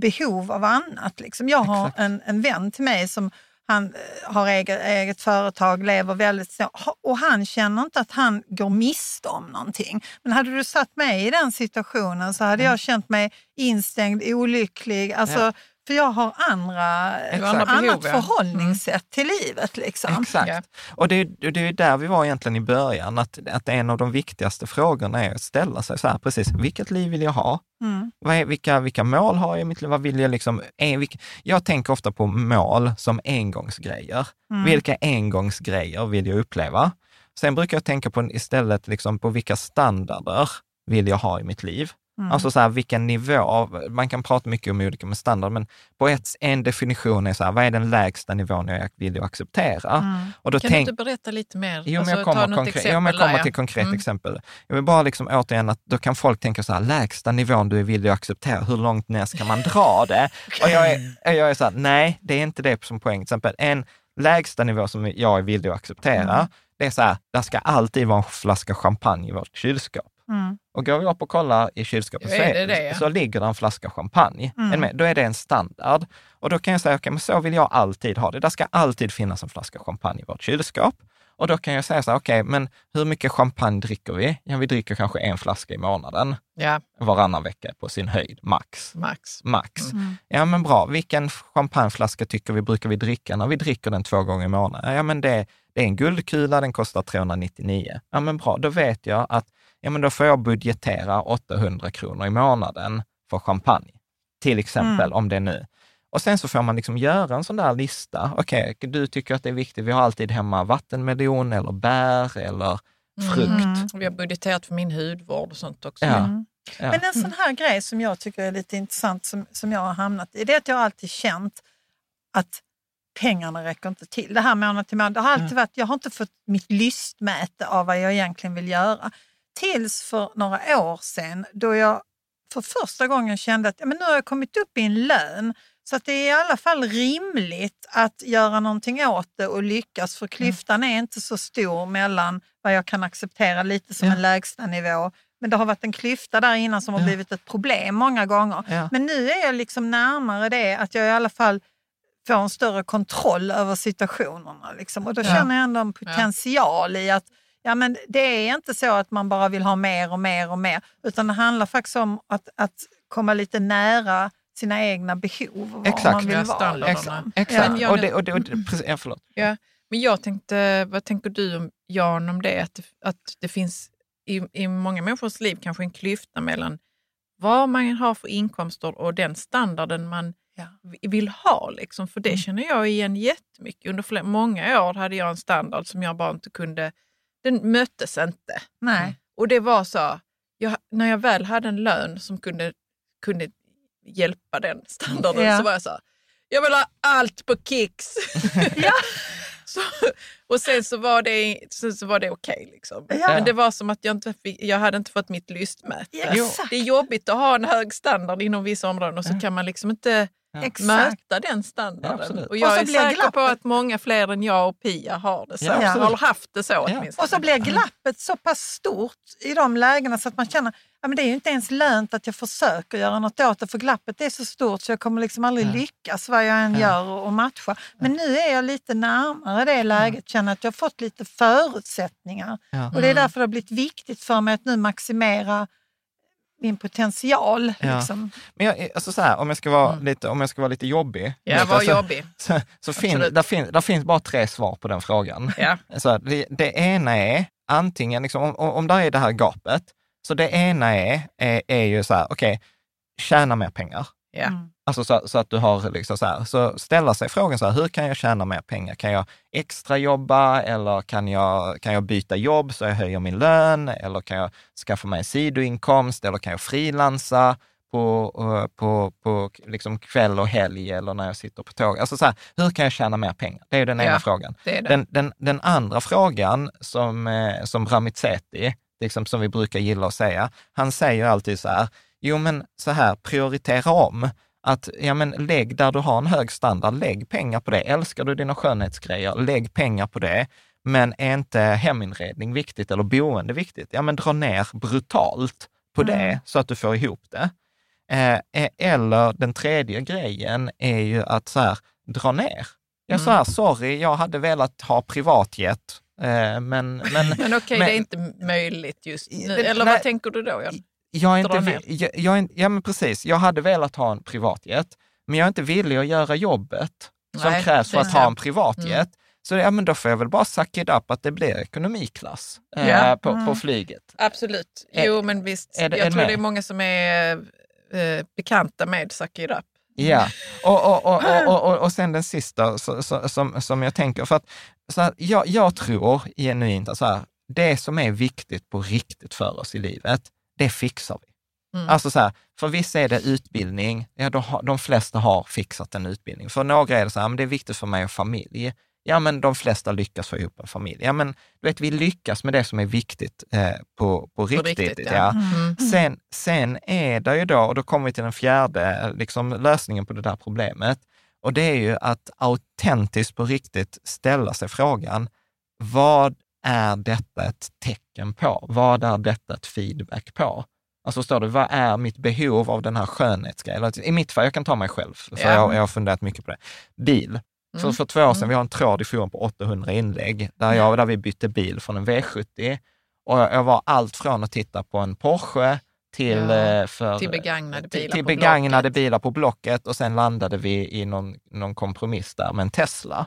behov av annat. Liksom. Jag har Exakt. en, en vän till mig som han eh, har eget, eget företag, lever väldigt så, och han känner inte att han går miste om någonting. Men hade du satt mig i den situationen så hade jag känt mig instängd, olycklig. Alltså, Ja. För jag har andra, Exakt. annat behov, ja. förhållningssätt till livet. Liksom. Exakt. Ja. Och det, är- det är där vi var egentligen i början, att, att en av de viktigaste frågorna är att ställa sig så här, precis, vilket liv vill jag ha? Mm. Vad är, vilka, vilka mål har jag i mitt liv? Vad vill jag liksom, är, vilka, jag tänker ofta på mål som engångsgrejer. Mm. Vilka engångsgrejer vill jag uppleva? Sen brukar jag tänka på istället liksom på vilka standarder vill jag ha i mitt liv? Mm. Alltså så här, vilken nivå, man kan prata mycket om olika med standard, men på ett, en definition är så här, vad är den lägsta nivån jag vill acceptera? Mm. Och då Kan tänk, du inte berätta lite mer? Jo, men Alltså, jag ta kommer, konkret, exempel jo, men jag kommer där, till konkret Mm. exempel. Jag vill bara liksom återigen att då kan folk tänka så här, lägsta nivån du är villig att acceptera, hur långt ner ska man dra det? Och jag är, jag är så här, nej, det är inte det som poäng. Till exempel en lägsta nivå som jag är villig att acceptera, Mm. det är så här, där ska alltid vara en flaska champagne i vårt kylskåp. Mm. Och går vi upp och kollar i kylskåpet så, är är, det det, ja? så ligger det en flaska champagne. Mm. Då är det en standard. Och då kan jag säga, okej, men så vill jag alltid ha det. Där ska alltid finnas en flaska champagne i vårt kylskåp. Och då kan jag säga så här, okej, men hur mycket champagne dricker vi? Ja, vi dricker kanske en flaska i månaden, Ja, varannan vecka på sin höjd, max. max. Max. Mm. Ja, men bra. Vilken champagneflaska tycker vi brukar vi dricka när vi dricker den två gånger i månaden? Ja, men det, det är en guldkula, den kostar 399. Ja, men bra. Då vet jag att ja, men då får jag budgetera 800 kronor i månaden för champagne. Till exempel, Mm. om det är nu. Och sen så får man liksom göra en sån där lista. Okej, du tycker att det är viktigt. Vi har alltid hemma vattenmelon eller bär eller frukt. Mm. Vi har budgeterat för min hudvård och sånt också. Ja. Mm. Ja. Men en sån här grej som jag tycker är lite intressant som, som jag har hamnat i, det är att jag alltid känt att pengarna räcker inte till. Det här månad till månad, det har alltid varit, jag har inte fått mitt lystmäte av vad jag egentligen vill göra. Tills för några år sedan då jag för första gången kände att ja, men nu har jag kommit upp i en lön så att det är i alla fall rimligt att göra någonting åt det och lyckas för klyftan är inte så stor mellan vad jag kan acceptera lite som Ja. en lägsta nivå men det har varit en klyfta där innan som har Ja. blivit ett problem många gånger. Ja. Men nu är jag liksom närmare det att jag i alla fall får en större kontroll över situationerna. Liksom. Och då känner jag ändå en potential i att ja, men det är inte så att man bara vill ha mer och mer och mer, utan det handlar faktiskt om att, att komma lite nära sina egna behov. och Exakt. Man vill vara. Exakt. Men jag- Och det, och det, och det, precis, ja, förlåt. Ja, men jag tänkte, vad tänker du om, Jan om det? Att det, att det finns i, i många människors liv kanske en klyfta mellan vad man har för inkomster och den standarden man Ja. vi- vill ha. Liksom. För det känner jag igen jättemycket. Under flera, många år hade jag en standard som jag bara inte kunde, den möttes inte. Nej. Och det var så, jag, när jag väl hade en lön som kunde, kunde hjälpa den standarden Ja. så var jag så, jag vill ha allt på Kicks. Ja. så, och sen så var det, sen så var det okej. liksom. Ja. Men det var som att jag inte fick, jag hade inte fått mitt lystmäte. Ja. Det är jobbigt att ha en hög standard inom vissa områden och så kan man liksom inte Exakt. möta den Ja, standarden. absolut. och jag Och så är blir säker på glappet- att många fler än jag och Pia har det så. Ja, Ja, har haft det så Ja. åtminstone. Och så blir glappet så pass stort i de lägena så att man känner att det är ju inte ens lönt att jag försöker göra något åt det för glappet är så stort så jag kommer liksom aldrig lyckas vad jag än Ja. gör och, matcha. Men nu är jag lite närmare det läget, känner att jag har fått lite förutsättningar. Ja. Och det är därför det har blivit viktigt för mig att nu maximera min potential. Ja. Liksom. Men jag, alltså så här, om, jag ska vara lite, om jag ska vara lite jobbig. Ja, var alltså, jobbig. Så, så fin, där, fin, där finns bara tre svar på den frågan. Ja. Så här, det, det ena är antingen, liksom, om, om om där är det här gapet, så det ena är, är, är ju så här, okej, tjäna mer pengar. Ja. Mm. Alltså så, så att du har liksom så här, så ställa sig frågan så här, hur kan jag tjäna mer pengar? Kan jag extra jobba eller kan jag, kan jag byta jobb så jag höjer min lön? Eller kan jag skaffa mig en sidoinkomst? Eller kan jag frilansa på, eh, på, på liksom kväll och helg eller när jag sitter på tåg? Alltså så här, hur kan jag tjäna mer pengar? Det är den ena Ja. frågan. Det det. Den, den, den andra frågan som, eh, som Ramizeti, liksom som vi brukar gilla att säga, han säger alltid så här, jo men så här, prioritera om. Att ja, men lägg där du har en hög standard, lägg pengar på det. Älskar du dina skönhetsgrejer, lägg pengar på det. Men är inte heminredning viktigt eller boende viktigt? Ja, men dra ner brutalt på det så att du får ihop det. Eh, eh, eller den tredje grejen är ju att så här, dra ner. Jag sa här, sorry, jag hade velat ha privatjet, eh, men, men Men okej, Men- det är inte möjligt just nu. Eller nej. vad tänker du då? Jag är inte, ner. jag, jag är, ja men precis, jag hade velat ha en privatjet, men jag är inte villig att göra jobbet som Nej, krävs för att är ha en privatjet. Så ja, men då får jag väl bara suck it up att det blir ekonomiklass eh, Ja. på, på flyget. Absolut. Är- Jo, men visst. är det- är jag tror med? det är många som är eh, bekanta med Suck It Up. Ja, och, och, och, och, och, och, och sen den sista så, så, som, som jag tänker, för att så här, jag, jag tror genuint att så här, det som är viktigt på riktigt för oss i livet, det fixar vi. Mm. Alltså så här, för vissa är det utbildning, ja, då har, de flesta har fixat en utbildning. För några är det så här, men det är viktigt för mig och familj. Ja, men de flesta lyckas få ihop en familj. Ja, men du vet, vi lyckas med det som är viktigt eh, på, på riktigt. riktigt, ja. ja. Mm. Sen, sen är det ju då, och då kommer vi till den fjärde liksom, lösningen på det där problemet, och det är ju att autentiskt på riktigt ställa sig frågan, vad är detta ett tecken på? Vad är detta ett feedback på? Alltså står det, vad är mitt behov av den här skönhetsgrejen? Eller I mitt fall, jag kan ta mig själv, för Ja. jag, jag har funderat mycket på det. Bil. För, Mm. för två år sedan, vi har en tråd i forum på 800 inlägg, där, jag, där vi bytte bil från en V70. Och jag, jag var allt från att titta på en Porsche till, Ja, eh, för, till begagnade till, bilar till på begagnade Blocket. bilar på Blocket och sen landade vi i någon, någon kompromiss där med en Tesla.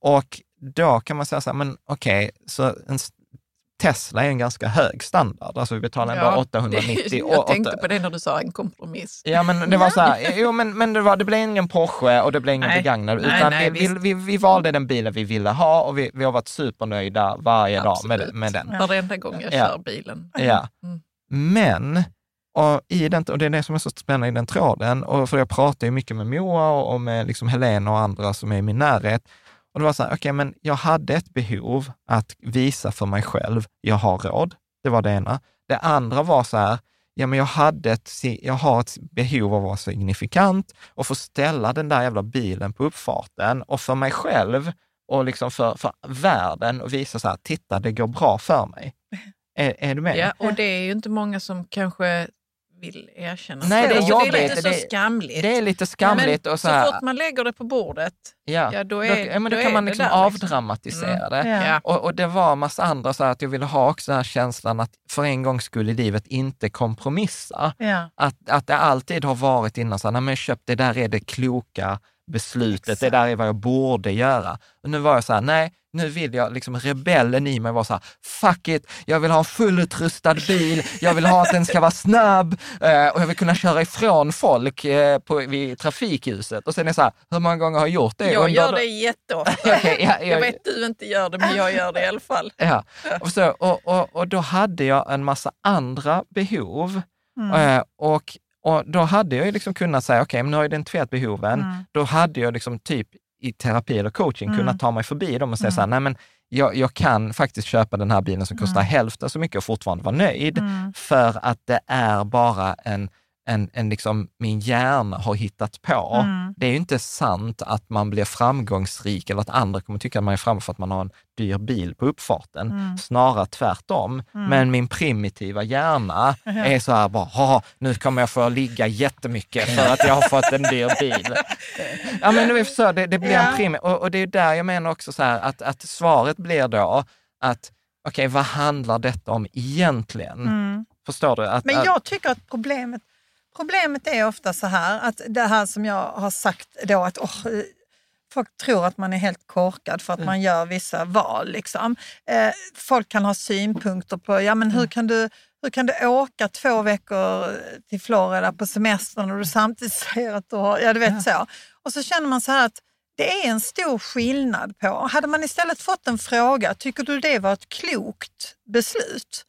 Och då kan man säga så här, men okej, så en Tesla är en ganska hög standard. Alltså vi betalar Ja, 890. det- och Jag tänkte på det när du sa en kompromiss. Ja, men det var så här, jo, men, men det, var, det blev ingen Porsche och det blev ingen Nej. begagnad, utan nej, vi, vi, vi, vi valde den bilen vi ville ha och vi, vi har varit supernöjda varje dag med, Absolut. med den. Varenda gång jag Ja. kör bilen. Ja. Mm. Men, och, i den, och det är det som är så spännande i den tråden, och för jag pratar ju mycket med Moa och, och med liksom Helena och andra som är i min närhet. Och det var så här, okej, men jag hade ett behov att visa för mig själv, jag har råd. Det var det ena. Det andra var så här, ja men jag, hade ett, jag har ett behov av att vara signifikant och få ställa den där jävla bilen på uppfarten och för mig själv och liksom för, för världen och visa så här, titta det går bra för mig. Är, är du med? Ja, och det är ju inte många som kanske vill erkänna Nej, så. det är Så jobbigt. Det är lite så Det- skamligt. Det är lite skamligt Men och så så här, fort man lägger det på bordet, ja, ja, då är- ja, men då, då kan man det liksom där, liksom. avdramatisera det. Ja. ja. Och, och det var en massa andra, så här, att jag ville ha också den här känslan att för en gång skulle livet inte kompromissa. Ja. Att, att det alltid har varit innan, så här, men köp, det där är det kloka beslutet, det där är vad jag borde göra. Och nu var jag så här, nej, nu vill jag, liksom rebellen i mig var så här, fuck it, jag vill ha en fullutrustad bil, jag vill ha att den ska vara snabb eh, och jag vill kunna köra ifrån folk eh, på, vid trafikljuset. Och sen är det så här, hur många gånger har jag gjort det? Jag under- gör det jätteofta. Okej, ja, Jag jag- vet du inte gör det, men jag gör det i alla fall. Ja, och, så, och, och, och då hade jag en massa andra behov. Mm. Eh, och, och då hade jag ju liksom kunnat säga, okej, men nu har jag identifierat behoven. Mm. Då hade jag liksom typ i terapi eller coaching Mm. kunnat ta mig förbi dem och säga så här, nej men jag, jag kan faktiskt köpa den här bilen som kostar hälften så mycket och fortfarande vara nöjd. Mm. För att det är bara en, en, en liksom, min hjärna har hittat på. Mm. Det är ju inte sant att man blir framgångsrik eller att andra kommer tycka att man är framme för att man har en dyr bil på uppfarten. Mm. Snarare tvärtom. Men min primitiva hjärna är så här bara, "Haha, nu kommer jag få ligga jättemycket för att jag har fått en dyr bil. ja men så, det, det blir Ja. en prim och, och det är där jag menar också så här att, att svaret blir då att okej, vad handlar detta om egentligen? Mm. Förstår du? Att, Men jag tycker att problemet, problemet är ofta så här, att det här som jag har sagt då att eh, folk tror att man är helt korkad för att man gör vissa val. Liksom. Eh, folk kan ha synpunkter på, ja men hur kan du hur kan du åka två veckor till Florida på semestern och du samtidigt säger att du har, ja du vet så. Och så känner man så här att det är en stor skillnad på, hade man istället fått en fråga, tycker du det var ett klokt beslut?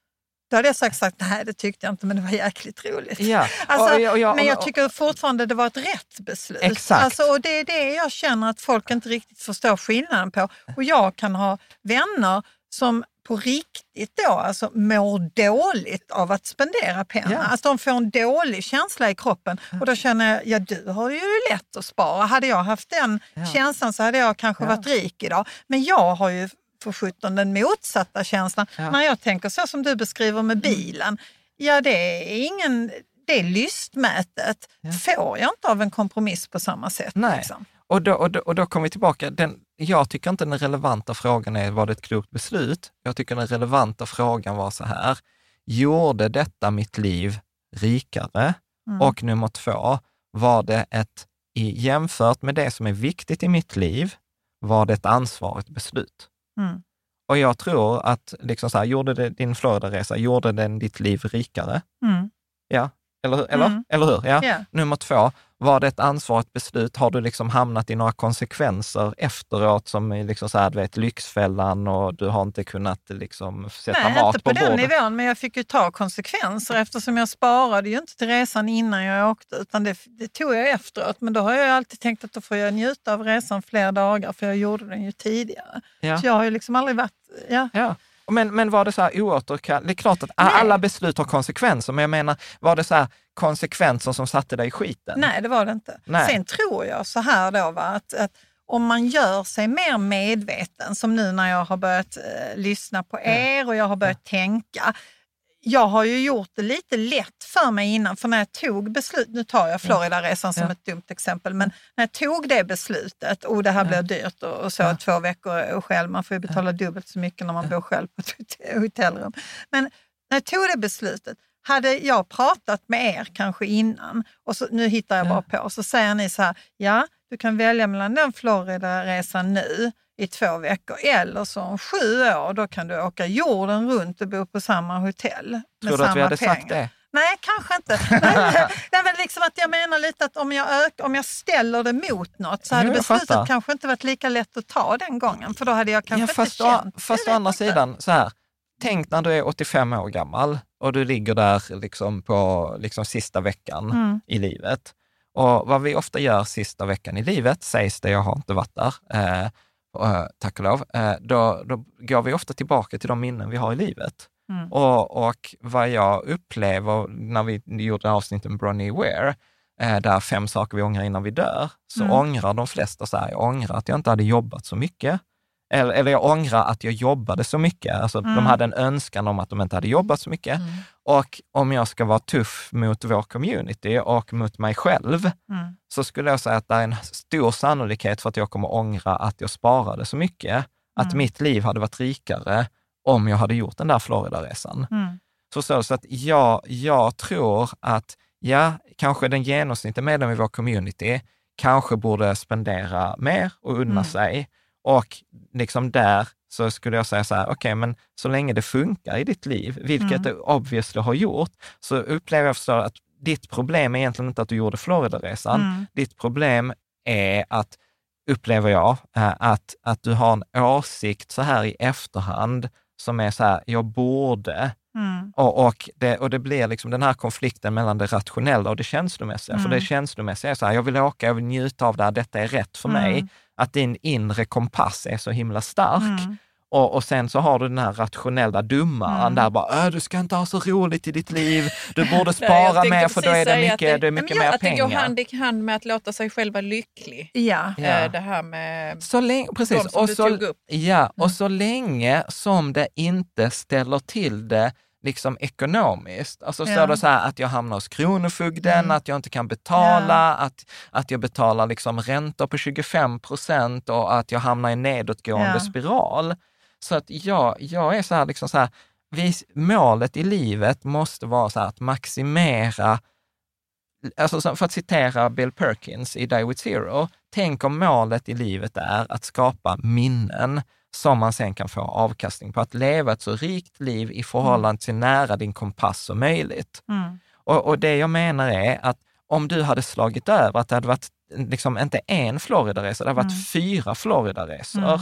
Då hade jag sagt, sagt nej det tyckte jag inte men det var jäkligt roligt. Ja. Alltså, Och- och- och- men jag tycker fortfarande det var ett rätt beslut. Exakt. Alltså, och det är det jag känner att folk inte riktigt förstår skillnaden på. Och jag kan ha vänner som på riktigt då alltså mår dåligt av att spendera pengar. Ja. Alltså de får en dålig känsla i kroppen och då känner jag, ja du har ju lätt att spara. Hade jag haft den känslan så hade jag kanske varit rik idag. Men jag har ju för sjutton den motsatta känslan. När jag tänker så som du beskriver med bilen, ja det är ingen, det lystmätet. Får jag inte av en kompromiss på samma sätt. Nej. Liksom. Och då, och, då, och då kommer vi tillbaka. Den, jag tycker inte den relevanta frågan är, var det ett klokt beslut? Jag tycker den relevanta frågan var så här, gjorde detta mitt liv rikare? Mm. Och nummer två, var det ett, jämfört med det som är viktigt i mitt liv, var det ett ansvarigt beslut? Mm. Och jag tror att, liksom så här, gjorde det, din Florida-resa, gjorde den ditt liv rikare? Mm. Ja, Eller, eller, Mm. eller hur? Ja. Ja. Nummer två, var det ett ansvarigt beslut? Har du liksom hamnat i några konsekvenser efteråt som är liksom så här, du vet, Lyxfällan och du har inte kunnat liksom sätta Nej, mat inte på, på, den bordet? nivån, men jag fick ju ta konsekvenser eftersom jag sparade ju inte till resan innan jag åkte, utan det, det tog jag efteråt. Men då har jag alltid tänkt att då får jag njuta av resan fler dagar, för jag gjorde den ju tidigare. Ja. Så jag har ju liksom aldrig varit... Ja. Ja. Men, men var det så här oåterkalleligt? Det är klart att alla beslut har konsekvenser, men jag menar, var det så här konsekvenser som satte dig i skiten? Nej, det var det inte. Nej. Sen tror jag så här då, va, att, att om man gör sig mer medveten, som nu när jag har börjat eh, lyssna på er och jag har börjat tänka. Jag har ju gjort det lite lätt för mig innan, för när jag tog beslut, nu tar jag Floridaresan som Ja. ett dumt exempel, men när jag tog det beslutet, och det här blir dyrt och, och så, två veckor och själv, man får ju betala dubbelt så mycket när man bor själv på ett hotell- hotellrum. Men när jag tog det beslutet, hade jag pratat med er kanske innan, och så, nu hittar jag bara på, så säger ni så här, ja, du kan välja mellan den Floridaresan nu i två veckor eller så om sju år, då kan du åka jorden runt och bo på samma hotell. Tror du att vi hade pengar. sagt det? Nej, kanske inte. Men, nej, men liksom att jag menar lite att om jag, ök, om jag ställer det mot något så hade Jo, beslutet fattar. kanske inte varit lika lätt att ta den gången. För då hade jag kanske Ja, fast, inte å, känt. fast å andra inte. sidan, så här, tänk när du är 85 år gammal och du ligger där liksom på liksom sista veckan Mm. i livet. Och vad vi ofta gör sista veckan i livet, sägs det, jag har inte varit där, eh, eh, tack och lov, eh, då, då går vi ofta tillbaka till de minnen vi har i livet. Mm. Och, och vad jag upplever när vi gjorde avsnittet med Bronnie Ware, eh, där fem saker vi ångrar innan vi dör, så Mm. ångrar de flesta så här, jag ångrar att jag inte hade jobbat så mycket. Eller, eller jag ångrar att jag jobbade så mycket. Alltså, De Mm. hade en önskan om att de inte hade jobbat så mycket. Och om jag ska vara tuff mot vår community och mot mig själv, Mm. så skulle jag säga att det är en stor sannolikhet för att jag kommer ångra att jag sparade så mycket. Att Mm. mitt liv hade varit rikare om jag hade gjort den där Floridaresan. Mm. Så, så, så att jag, jag tror att, ja, kanske den genomsnittliga medlemmen i vår community kanske borde spendera mer och unna Mm. sig. Och liksom där så skulle jag säga så här, okej, men så länge det funkar i ditt liv, vilket Mm. det obviously har gjort, så upplever jag förstå att ditt problem är egentligen inte att du gjorde Floridaresan. Mm. Ditt problem är att, upplever jag, eh, att, att du har en åsikt så här i efterhand som är så här, jag borde, Mm. och, och, det, och det blir liksom den här konflikten mellan det rationella och det känslomässiga. För Mm. det känslomässiga är så här, jag vill åka, jag vill njuta av det här, detta är rätt för Mm. mig. Att din inre kompass är så himla stark. Mm. Och, och sen så har du den här rationella dummaren Mm. där bara, "Äh, du ska inte ha så roligt i ditt liv, du borde spara mer för då är det säga att mycket, det är mycket ja, mer att det går pengar. hand i hand med att låta sig själv vara lycklig. Ja. Ja. Eh, Det här med... Så länge, precis. De som och du så, tog upp. Ja, Mm. och så länge som det inte ställer till det liksom ekonomiskt. Alltså står Ja. det så här att jag hamnar hos Kronofogden, Mm. att jag inte kan betala, att, att jag betalar liksom räntor på 25 procent och att jag hamnar i en nedåtgående Ja. spiral. Så att jag, jag är så här, liksom så här vi, målet i livet måste vara så här att maximera Alltså för att citera Bill Perkins i Die with Zero, tänk om målet i livet är att skapa minnen som man sen kan få avkastning på. Att leva ett så rikt liv i förhållande till nära din kompass som möjligt. Mm. Och, och det jag menar är att om du hade slagit över, att det hade varit liksom inte en Floridaresa, det hade varit Mm. fyra Floridaresor, Mm.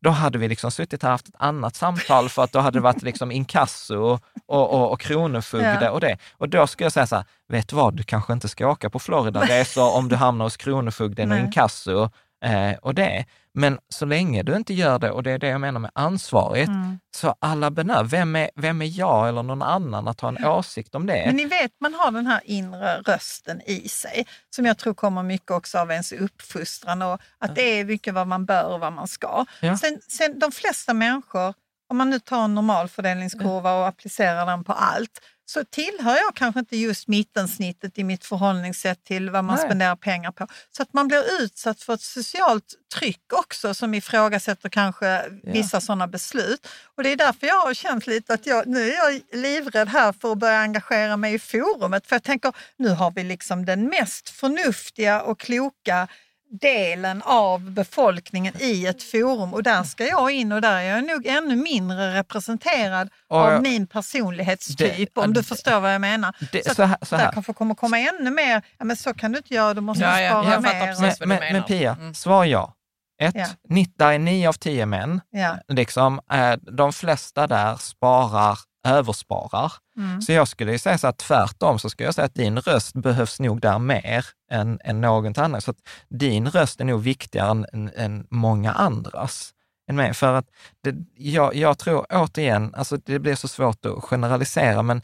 då hade vi liksom suttit här och haft ett annat samtal för att då hade det varit liksom inkasso och, och, och kronofogde Ja. och det. Och då skulle jag säga så här, vet du vad, du kanske inte ska åka på Floridaresor om du hamnar hos kronofogden och Nej. inkasso eh, och det. Men så länge du inte gör det, och det är det jag menar med ansvarigt, Mm. så alla benör, vem är, vem är jag eller någon annan att ha en åsikt om det? Men ni vet, man har den här inre rösten i sig som jag tror kommer mycket också av ens uppfostran och att det är mycket vad man bör och vad man ska. Ja. Sen, sen de flesta människor, om man nu tar en normalfördelningskurva och applicerar den på allt, så tillhör jag kanske inte just mittensnittet i mitt förhållningssätt till vad man Nej. spenderar pengar på. Så att man blir utsatt för ett socialt tryck också som ifrågasätter kanske vissa sådana beslut. Och det är därför jag har känt lite att jag, nu är jag livrädd här för att börja engagera mig i forumet. För jag tänker, nu har vi liksom den mest förnuftiga och kloka delen av befolkningen i ett forum och där ska jag in och där är jag nog ännu mindre representerad Och av min personlighetstyp om du det- förstår vad jag menar. det- så att så här- så där här. kanske kommer komma ännu mer, ja men så kan du inte göra, du måste Ja, ja, spara mer. Men, vad du men, menar. men Pia, Mm. svar ja. Ett, Ja. ni- där är nio av tio män. Ja. Liksom, eh, de flesta där sparar, översparar. Mm. Så jag skulle ju säga så att tvärtom, så skulle jag säga att din röst behövs nog där mer än, än något annat. Så att din röst är nog viktigare än, än, än många andras. Än mig. För att det, jag, jag tror återigen, alltså det blir så svårt att generalisera, men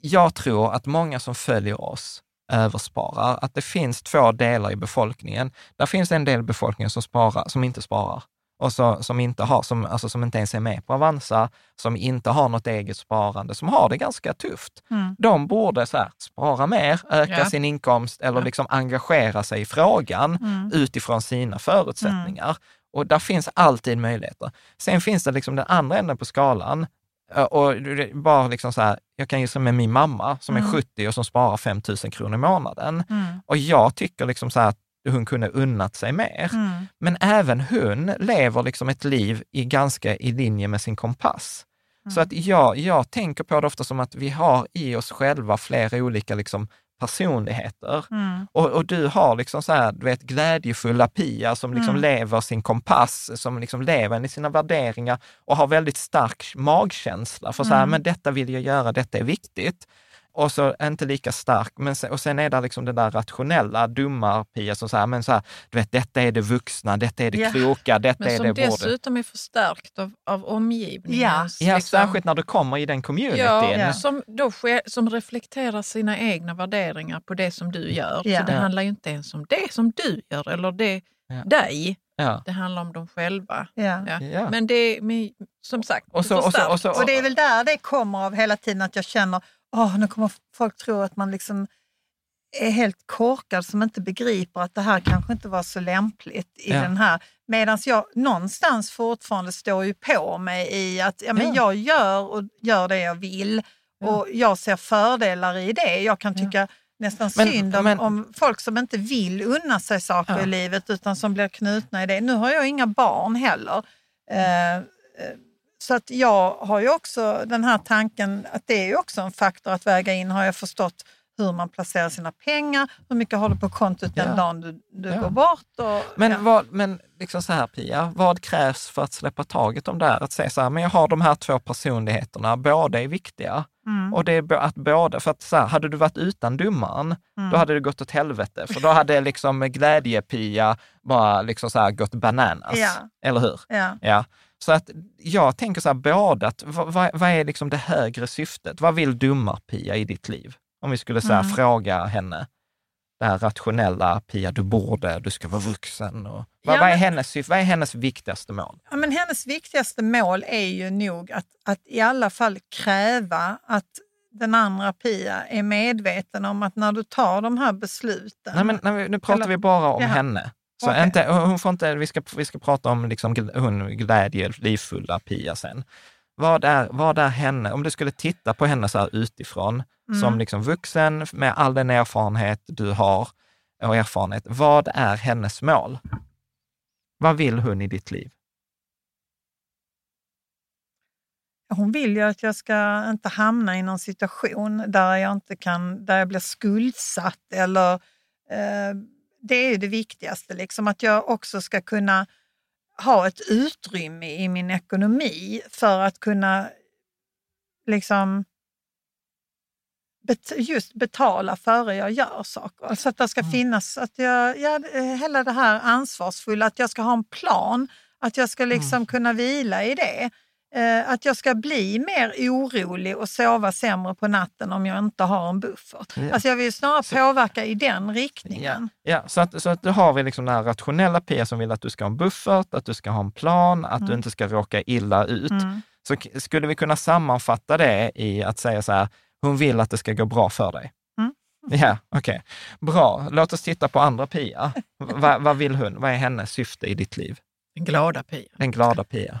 jag tror att många som följer oss översparar, att det finns två delar i befolkningen. Där finns en del i befolkningen som, sparar, som inte sparar och så, som, inte har, som, alltså som inte ens är med på Avanza, som inte har något eget sparande, som har det ganska tufft. Mm. De borde så här, spara mer, öka Ja. sin inkomst eller liksom engagera sig i frågan Mm. utifrån sina förutsättningar. Och där finns alltid möjligheter. Sen finns det liksom den andra änden på skalan. Och bara liksom så här, jag kan ju som med min mamma som är Mm. 70 och som sparar 5 000 kronor i månaden. Mm. Och jag tycker liksom så här att hon kunde unnat sig mer. Mm. Men även hon lever liksom ett liv i ganska i linje med sin kompass. Så att jag, jag tänker på det ofta som att vi har i oss själva flera olika liksom personligheter. Mm. Och, och du har liksom så här, du vet, glädjefulla Pia som liksom Mm. lever sin kompass, som liksom lever i sina värderingar och har väldigt stark magkänsla för så här, Mm. men detta vill jag göra, detta är viktigt. Och så inte lika stark, men sen, och sen är det liksom det där rationella, dumma Pia som säger, men så här, du vet, detta är det vuxna, detta är det Ja. kloka, detta Men är som det borde. dessutom är förstärkt av, av omgivningens... Ja, liksom- särskilt när du kommer i den communityn. Ja, Ja. Som, då sker, som reflekterar sina egna värderingar på det som du gör. Ja. Så det Ja. handlar ju inte ens om det som du gör eller det, Ja. dig. Ja. Det handlar om dem själva. Ja. Ja. Ja. Men det men, som sagt, Och så- och så- och så- Och det är väl där det kommer av hela tiden att jag känner, åh nu kommer folk tro att man liksom är helt korkad som inte begriper att det här kanske inte var så lämpligt i Ja. den här. Medan jag någonstans fortfarande står ju på mig i att ja, men Ja. jag gör och gör det jag vill och jag ser fördelar i det. Jag kan tycka nästan Men- synd om, men- om folk som inte vill unna sig saker Ja. i livet utan som blir knutna i det. Nu har jag inga barn heller. Eh, eh, så att jag har ju också den här tanken att det är ju också en faktor att väga in. Har jag förstått hur man placerar sina pengar? Hur mycket har du på kontot den Ja. dagen du, du Ja. går bort? Och, Men, ja. vad, men liksom så här Pia, vad krävs för att släppa taget om det här? Att säga så här, men jag har de här två personligheterna, båda är viktiga. Mm. Och det är att båda, för att så här, hade du varit utan domaren, Mm. då hade det gått åt helvete. För då hade liksom glädje-Pia bara liksom så här gått bananas. Eller hur? Ja. Ja. Så att jag tänker så här, båda, att vad, vad är liksom det högre syftet? Vad vill dummar-Pia i ditt liv? Om vi skulle så här, Mm. fråga henne, det här rationella, Pia, du borde, du ska vara vuxen. Och, vad, Ja, vad, är hennes, vad är hennes viktigaste mål? Ja, men hennes viktigaste mål är ju nog att, att i alla fall kräva att den andra Pia är medveten om att när du tar de här besluten. Nej, men, nej, nu pratar Eller- vi bara om Jaha. henne. Så Okej. inte, hon får inte, vi, ska, vi ska prata om liksom hon glädje, livfulla Pia sen. Vad är, vad är henne, om du skulle titta på henne så här utifrån, Mm. som liksom vuxen med all den erfarenhet du har och erfarenhet, vad är hennes mål? Vad vill hon i ditt liv? Hon vill ju att jag ska inte hamna i någon situation där jag inte kan, där jag blir skuldsatt eller eh, det är ju det viktigaste, liksom, att jag också ska kunna ha ett utrymme i min ekonomi för att kunna liksom bet, just betala före jag gör saker. Alltså att det ska finnas, att jag, ja, hela det här ansvarsfulla, att jag ska ha en plan, att jag ska liksom kunna vila i det. Eh, att jag ska bli mer orolig och sova sämre på natten om jag inte har en buffert. Ja. Alltså jag vill snarare påverka i den riktningen. Ja, så att, så att då har vi liksom den här rationella Pia som vill att du ska ha en buffert, att du ska ha en plan, att du inte ska råka illa ut. Mm. Så skulle vi kunna sammanfatta det i att säga så här, hon vill att det ska gå bra för dig. Mm. Ja, okej. Bra. Låt oss titta på andra Pia. Va, vad vill hon? Vad är hennes syfte i ditt liv? Den glada Pia. Den glada Pia.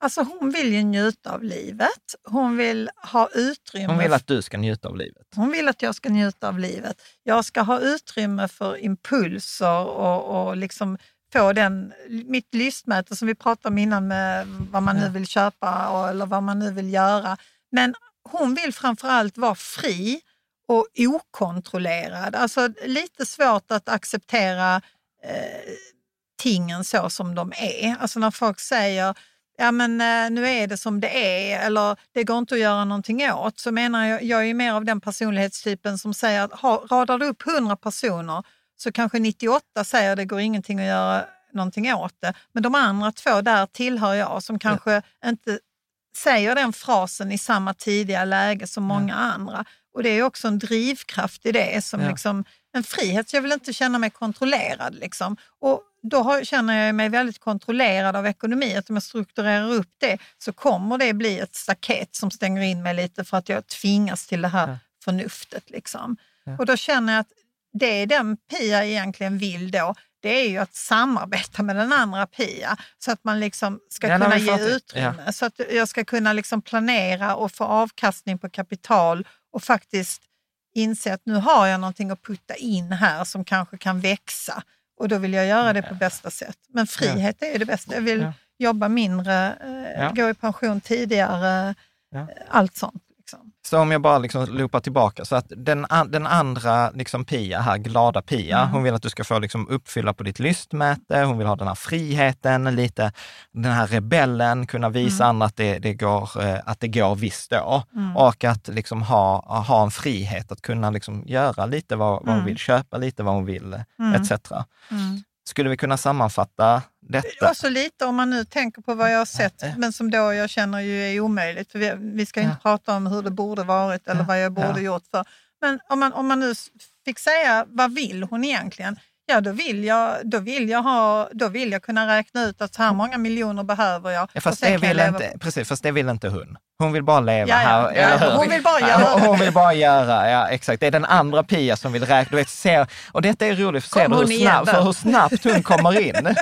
alltså hon vill ju njuta av livet. Hon vill ha utrymme. Hon vill att du ska njuta av livet. Hon vill att jag ska njuta av livet. Jag ska ha utrymme för impulser och, och liksom få den, mitt lystmäte som vi pratade om innan med vad man nu vill köpa och, eller vad man nu vill göra. Men hon vill framförallt vara fri och okontrollerad. Alltså lite svårt att acceptera eh, tingen så som de är. Alltså när folk säger ja men eh, nu är det som det är eller det går inte att göra någonting åt, så menar jag, jag är mer av den personlighetstypen som säger att ha, radar du upp 100 personer så kanske 98 säger att det går ingenting att göra någonting åt det. Men de andra två där tillhör jag som kanske ja. inte säger den frasen i samma tidiga läge som många ja. andra. Och det är också en drivkraft i det, som ja. liksom, en frihet. Jag vill inte känna mig kontrollerad. Liksom. Och då har, känner jag mig väldigt kontrollerad av ekonomi. Att om jag strukturerar upp det så kommer det bli ett staket som stänger in mig lite för att jag tvingas till det här ja. förnuftet. Liksom. Och då känner jag att det den Pia egentligen vill då, det är ju att samarbeta med den andra Pia så att man liksom ska ja, kunna ge utrymme. Så att jag ska kunna liksom planera och få avkastning på kapital och faktiskt inse att nu har jag någonting att putta in här som kanske kan växa och då vill jag göra det på bästa sätt. Men frihet ja. är det bästa. Jag vill ja. jobba mindre, eh, ja. gå i pension tidigare, allt sånt. Så om jag bara liksom loopar tillbaka, så att den, den andra liksom Pia här, glada Pia, mm. hon vill att du ska få liksom uppfylla på ditt lystmäte, hon vill ha den här friheten, lite den här rebellen, kunna visa mm. andra att det, det, går, eh, att det går visst då. Mm. Och att liksom ha, ha en frihet att kunna liksom göra lite vad, vad hon mm. vill, köpa lite vad hon vill, mm. etc. Skulle vi kunna sammanfatta detta? Också lite om man nu tänker på vad jag har sett, men som då jag känner ju är omöjligt. För vi, vi ska inte ja. prata om hur det borde varit eller ja. vad jag borde ja. gjort. för. Men om man, om man nu fick säga, vad vill hon egentligen? Ja, då vill, jag, då, vill jag ha, då vill jag kunna räkna ut att så här många miljoner behöver jag. Ja, fast, det vill inte, precis, fast det vill inte hon. Hon vill bara leva ja, här, ja? Hon vill bara göra Hon vill bara göra, ja exakt. Det är den andra Pia som vill räkna. Du vet, ser, och detta är roligt, för ser du hur, snabb, för hur snabbt hon kommer in.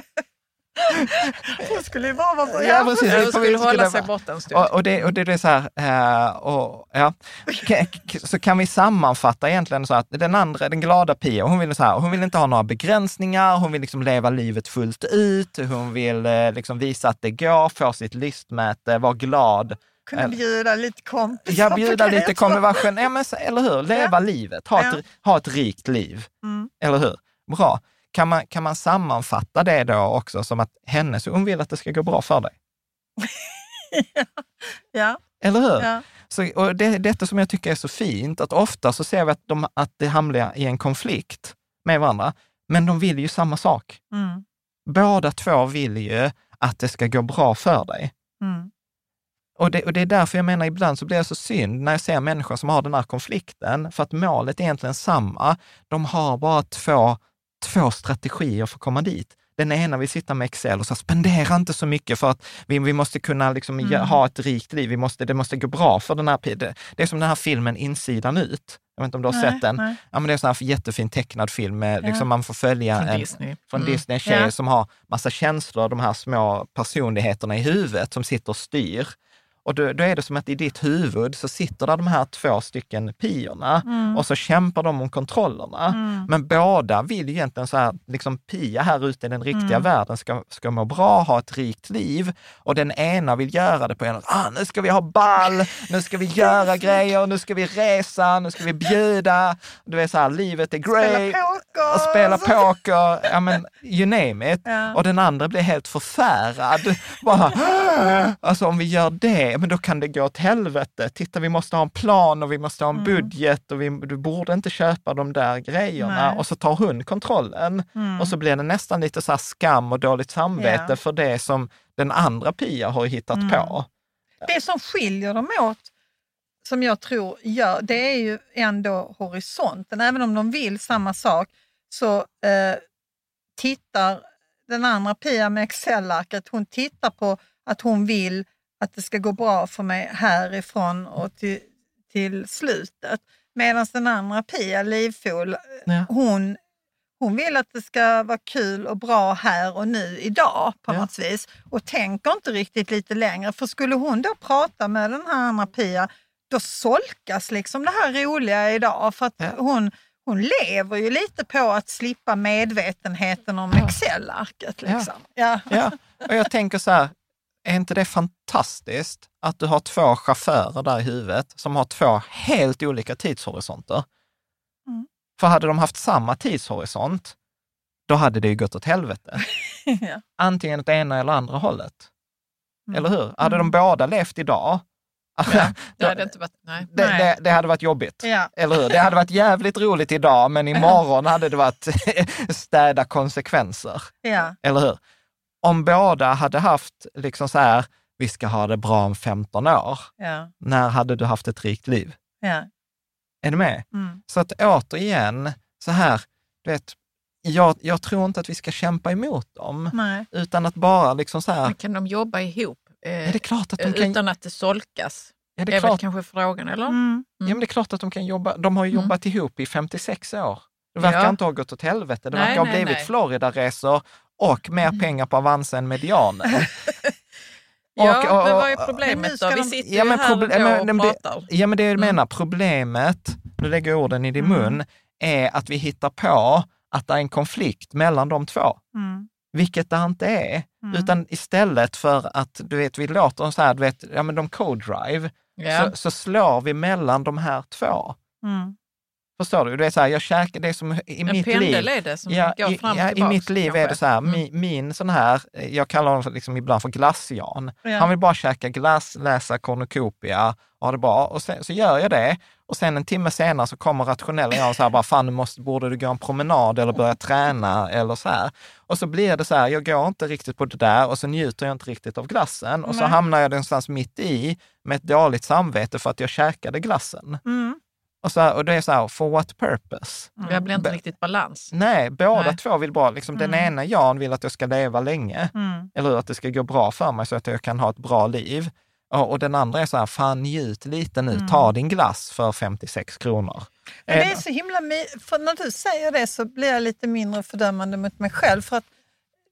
Hon skulle ju bara vara på... Ja, precis. Hon skulle hålla sig borta en stund. Och, och, det, och det är så här, uh, och, ja. så kan vi sammanfatta egentligen så att den andra, den glada Pia, hon vill, så här, hon vill inte ha några begränsningar, hon vill liksom leva livet fullt ut, hon vill uh, liksom visa att det går, få sitt lystmäte, vara glad. Kunna bjuda lite kompisar. Ja, bjuda lite kompisar. Ja, men, eller hur? Leva ja. livet, ha, ja. ett, ha ett rikt liv. Mm. Eller hur? Bra. Kan man, kan man sammanfatta det då också som att hennes, hon vill att det ska gå bra för dig? ja. Eller hur? Ja. Så, och det, detta som jag tycker är så fint, att ofta så ser vi att, de, att det hamnar i en konflikt med varandra, men de vill ju samma sak. Mm. Båda två vill ju att det ska gå bra för dig. Mm. Och det, och det är därför jag menar, ibland så blir det så synd när jag ser människor som har den här konflikten, för att målet är egentligen samma. De har bara två två strategier för att komma dit. Den ena vill sitta med Excel och så spendera inte så mycket för att vi, vi måste kunna liksom Mm. ha ett rikt liv. Vi måste, det måste gå bra för den här... Det, det är som den här filmen Insidan ut. Jag vet inte om du har Nej, sett den? nej. Ja, men det är en sån här jättefin tecknad film. Med, Ja. liksom man får följa Från en, Disney. från Mm. Disney, en tjej Ja. som har massa känslor, de här små personligheterna i huvudet som sitter och styr. Och då, då är det som att i ditt huvud så sitter där de här två stycken piorna Mm. och så kämpar de om kontrollerna. Men båda vill ju egentligen så här, liksom Pia här ute i den riktiga Mm. världen ska, ska må bra, ha ett rikt liv. Och den ena vill göra det på en, ah, nu ska vi ha ball, nu ska vi göra grejer, nu ska vi resa, nu ska vi bjuda. Du vet så här, livet är great. Spela poker. Och spela poker, ja men you name it. Ja. Och den andra blir helt förfärad. Bara, alltså om vi gör det, men då kan det gå åt helvete. Titta, vi måste ha en plan och vi måste ha en budget och vi, du borde inte köpa de där grejerna. Nej. Och så tar hon kontrollen. Mm. Och så blir det nästan lite så skam och dåligt samvete Ja. för det som den andra Pia har hittat Mm. på. Det som skiljer dem åt, som jag tror gör, det är ju ändå horisonten. Även om de vill samma sak så eh, tittar den andra Pia med Excel-arket, hon tittar på att hon vill att det ska gå bra för mig härifrån och till, till slutet. Medan den andra Pia, livfull, Ja. hon, hon vill att det ska vara kul och bra här och nu, idag på Ja. något vis. Och tänker inte riktigt lite längre. För skulle hon då prata med den här andra Pia, då solkas liksom det här roliga idag. För att Ja. hon, hon lever ju lite på att slippa medvetenheten om Excel-arket. Liksom. Ja. Ja, och jag tänker så här, är inte det fantastiskt att du har två chaufförer där i huvudet som har två helt olika tidshorisonter? Mm. För hade de haft samma tidshorisont, då hade det ju gått åt helvete. Ja. Antingen åt ena eller andra hållet. Mm. Eller hur? Hade de båda levt idag, Det då- hade inte varit... Nej. det, det, det hade varit jobbigt. Ja. Eller hur? Det hade varit jävligt roligt idag, men imorgon hade det varit städa konsekvenser. Ja. Eller hur? Om båda hade haft liksom så här, vi ska ha det bra om 15 år, Ja. när hade du haft ett rikt liv? Ja. Är du med? Mm. Så att återigen, så här, du vet, jag, jag tror inte att vi ska kämpa emot dem, Nej. utan att bara liksom så här, Men kan de jobba ihop eh, är det klart att de kan, utan att det solkas? är Det är väl klart, kanske frågan, eller? Mm. ja, men det är klart att de kan jobba, de har ju Mm. jobbat ihop i 56 år. Det verkar Ja. inte ha gått åt helvete, det Nej, verkar ha nej, blivit nej. Florida-resor och mer Mm. pengar på Avanza än medianen. Ja, Och- och- men vad är problemet ska då? Vi sitter Ja, ju men här proble- men- och men det- pratar. Ja, men det jag Mm. menar, problemet, nu lägger jag orden i din Mm. mun, är att vi hittar på att det är en konflikt mellan de två, Mm. vilket det inte är. Mm. Utan istället för att, du vet, vi låter dem så här, du vet, ja men de co-drive, Ja. så, så slår vi mellan de här två. Mm. Förstår du? Det är så här, jag käkar, det är som i En mitt liv. är det som Ja, går i, fram och ja, i mitt liv är kanske. det så här, Mm. min, min sån här, eh, jag kallar honom liksom ibland för glass-Jan. Ja. Han vill bara käka glass, läsa cornucopia och ha det bra. Och sen, så gör jag det. Och sen en timme senare så kommer rationella jag och så här, bara, fan nu måste, borde du gå en promenad eller börja träna eller så här. Och så blir det så här, jag går inte riktigt på det där och så njuter jag inte riktigt av glassen. Och så Nej. hamnar jag någonstans mitt i med ett dåligt samvete för att jag käkade glassen. Mm. Och, så här, och det är så här, for what purpose? Det blir inte Be- riktigt balans. Nej, båda Nej. två vill bara, liksom, den Mm. ena Jan vill att jag ska leva länge, Mm. eller att det ska gå bra för mig så att jag kan ha ett bra liv. Och, och den andra är så här, fan njut lite nu, Mm. ta din glass för 56 kronor. Men det Eh, är så himla... För när du säger det så blir jag lite mindre fördömande mot mig själv. För att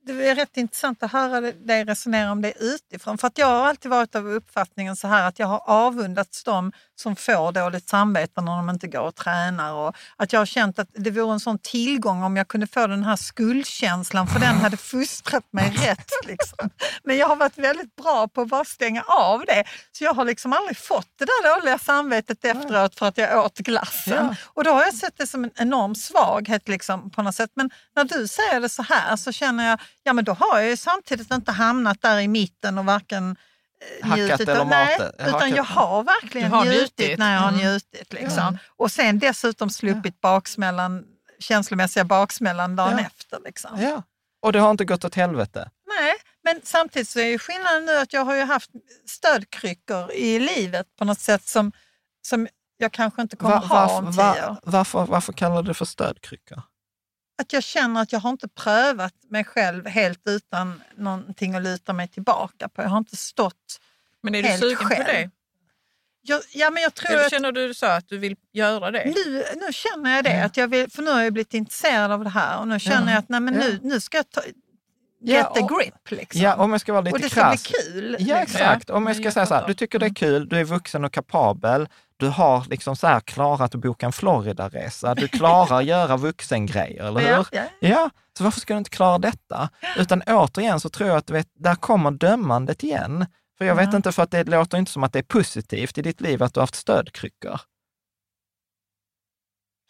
det är rätt intressant att höra dig resonera om det utifrån. För att jag har alltid varit av uppfattningen så här att jag har avundats dem som får dåligt samvete när de inte går och tränar. Och att jag har känt att det vore en sån tillgång om jag kunde få den här skuldkänslan för den hade fostrat mig rätt. Liksom. Men jag har varit väldigt bra på att bara stänga av det. Så jag har liksom aldrig fått det där dåliga samvetet efteråt för att jag åt glassen. Ja. Och då har jag sett det som en enorm svaghet liksom, på något sätt. Men när du säger det så här så känner jag, ja men då har jag ju samtidigt inte hamnat där i mitten och varken eh, Hackat njutit eller av- nej, matat. utan Hackat. jag har verkligen har njutit, njutit. när jag har Mm. njutit. Liksom. Ja. Och sen dessutom sluppit baksmällan, känslomässiga baksmällan dagen Ja. efter. Liksom. Ja. Och det har inte gått åt helvete. Nej, men samtidigt så är ju skillnaden nu att jag har ju haft stödkryckor i livet på något sätt som, som jag kanske inte kommer Va- ha om tio va- år. varför, varför kallar du det för stödkrycka? Att jag känner att jag har inte prövat mig själv helt utan någonting att luta mig tillbaka på. Jag har inte stått Men är du helt sugen själv. på det? Jag, ja, men jag tror Eller att känner du så att du vill göra det? nu, nu känner jag det, att jag vill, för nu har jag blivit intresserad av det här och nu känner Ja. jag att nej, men nu, nu ska jag ta, Ja, get the och- grip. Liksom. Ja, om jag ska vara lite och det ska krass. bli kul. Ja, liksom. exakt. Om jag ska säga så här, du tycker det är kul, du är vuxen och kapabel, du har liksom så här klarat att boka en Florida-resa, du klarar att göra vuxengrejer, eller hur? Ja, ja. Ja, så varför ska du inte klara detta? Utan återigen så tror jag att vet, där kommer dömandet igen. För jag vet inte, för att det låter inte som att det är positivt i ditt liv att du har haft stödkryckor.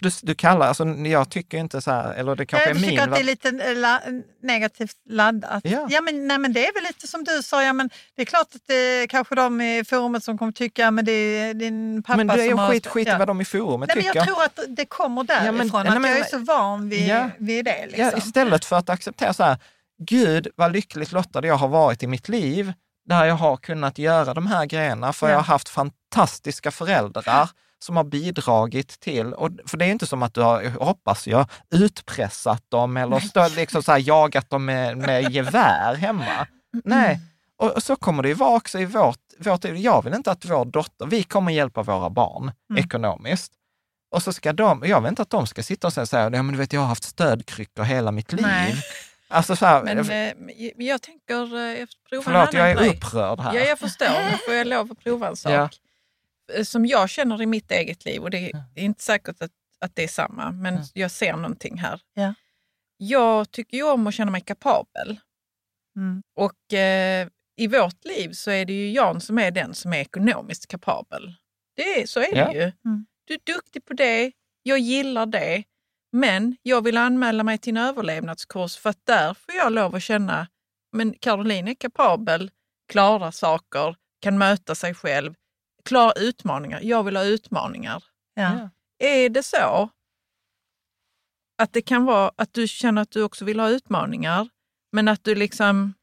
Du, du kallar, alltså jag tycker inte så här, eller det kanske jag är min... tycker att det är lite eh, la, negativt laddat. Ja. men, nej, men det är väl lite som du sa, ja, men det är klart att det kanske de i forumet som kommer tycka, men det är din pappa men du är som ju har... skit, skit i ja. vad de i forumet Nej, men tycker. jag tror att det kommer därifrån, Ja, men- att nej, men- jag är så van vid, Ja. vid det. Liksom. Ja, istället för att acceptera så här, Gud vad lyckligt lottad jag har varit i mitt liv, där jag har kunnat göra de här grejerna, för Ja. jag har haft fantastiska föräldrar som har bidragit till, och, för det är inte som att du har, hoppas jag, utpressat dem eller stå, liksom så här, jagat dem med, med gevär hemma. Nej, och, och så kommer det ju vara också i vårt, vårt, jag vill inte att vår dotter, vi kommer hjälpa våra barn Mm. ekonomiskt. Och så ska de, jag vill inte att de ska sitta och säga ja men du vet jag har haft stödkryckor hela mitt liv. Nej. Alltså så här, Men eh, men jag tänker eh, efter prova förlåt jag är grej. upprörd här. Ja, jag förstår. Nu får jag lov att prova en sak. Ja. Som jag känner i mitt eget liv, och det är inte säkert att, att det är samma, men Mm. jag ser någonting här. Ja. Jag tycker ju om att känna mig kapabel. Mm. Och eh, i vårt liv så är det ju Jan som är den som är ekonomiskt kapabel. Det är, så är Ja. det ju. Mm. Du är duktig på det, jag gillar det, men jag vill anmäla mig till en överlevnadskurs för att där får jag lov att känna, men Caroline är kapabel, klarar saker, kan möta sig själv, klarar utmaningar. Jag vill ha utmaningar. Ja. Är det så att det kan vara att du känner att du också vill ha utmaningar, men att du liksom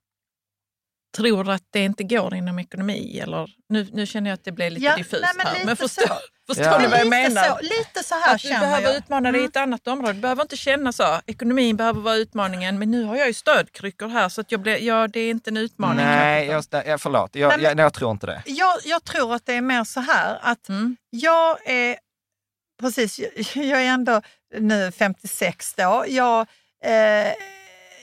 tror att det inte går inom ekonomi? Eller, nu, nu känner jag att det blir lite Ja, diffust nej, men här, men förstår, så. Förstår Ja. ni vad jag lite, menar? så, lite så här att du känner behöver jag. utmana dig i Mm. ett annat område. Du behöver inte känna så. Ekonomin behöver vara utmaningen, men nu har jag ju stödkryckor här så att jag blir, ja, det är inte en utmaning. Nej, jag, jag, förlåt, jag, men- jag, jag tror inte det. Jag, jag tror att det är mer så här att Mm. jag är, precis, jag är ändå nu 56 då. Jag eh,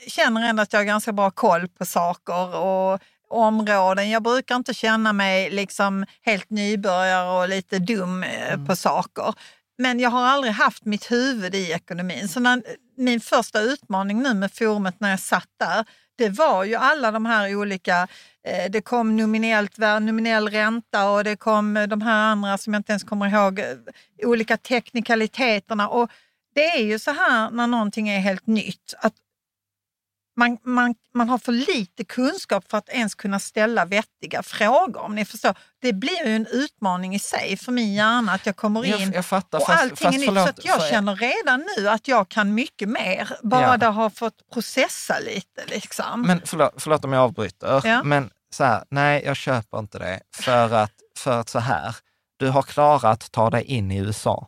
känner ändå att jag har ganska bra koll på saker och områden. Jag brukar inte känna mig liksom helt nybörjare och lite dum eh, på saker. Men jag har aldrig haft mitt huvud i ekonomin. Så när, min första utmaning nu med forumet när jag satt där, det var ju alla de här olika, eh, det kom nominellt, nominell ränta och det kom eh, de här andra som jag inte ens kommer ihåg, eh, olika teknikaliteterna. Och det är ju så här när någonting är helt nytt, att man, man, man har för lite kunskap för att ens kunna ställa vettiga frågor. Om ni förstår. Det blir ju en utmaning i sig för min hjärna att jag kommer in Jag, jag fattar, och fast, allting fast är nytt. förlåt, så att jag för- känner redan nu att jag kan mycket mer, bara Ja. det har fått processa lite. Liksom. Men förlåt, förlåt om jag avbryter, Ja. men så här, nej, jag köper inte det. För att, för att så här, du har klarat att ta dig in i USA.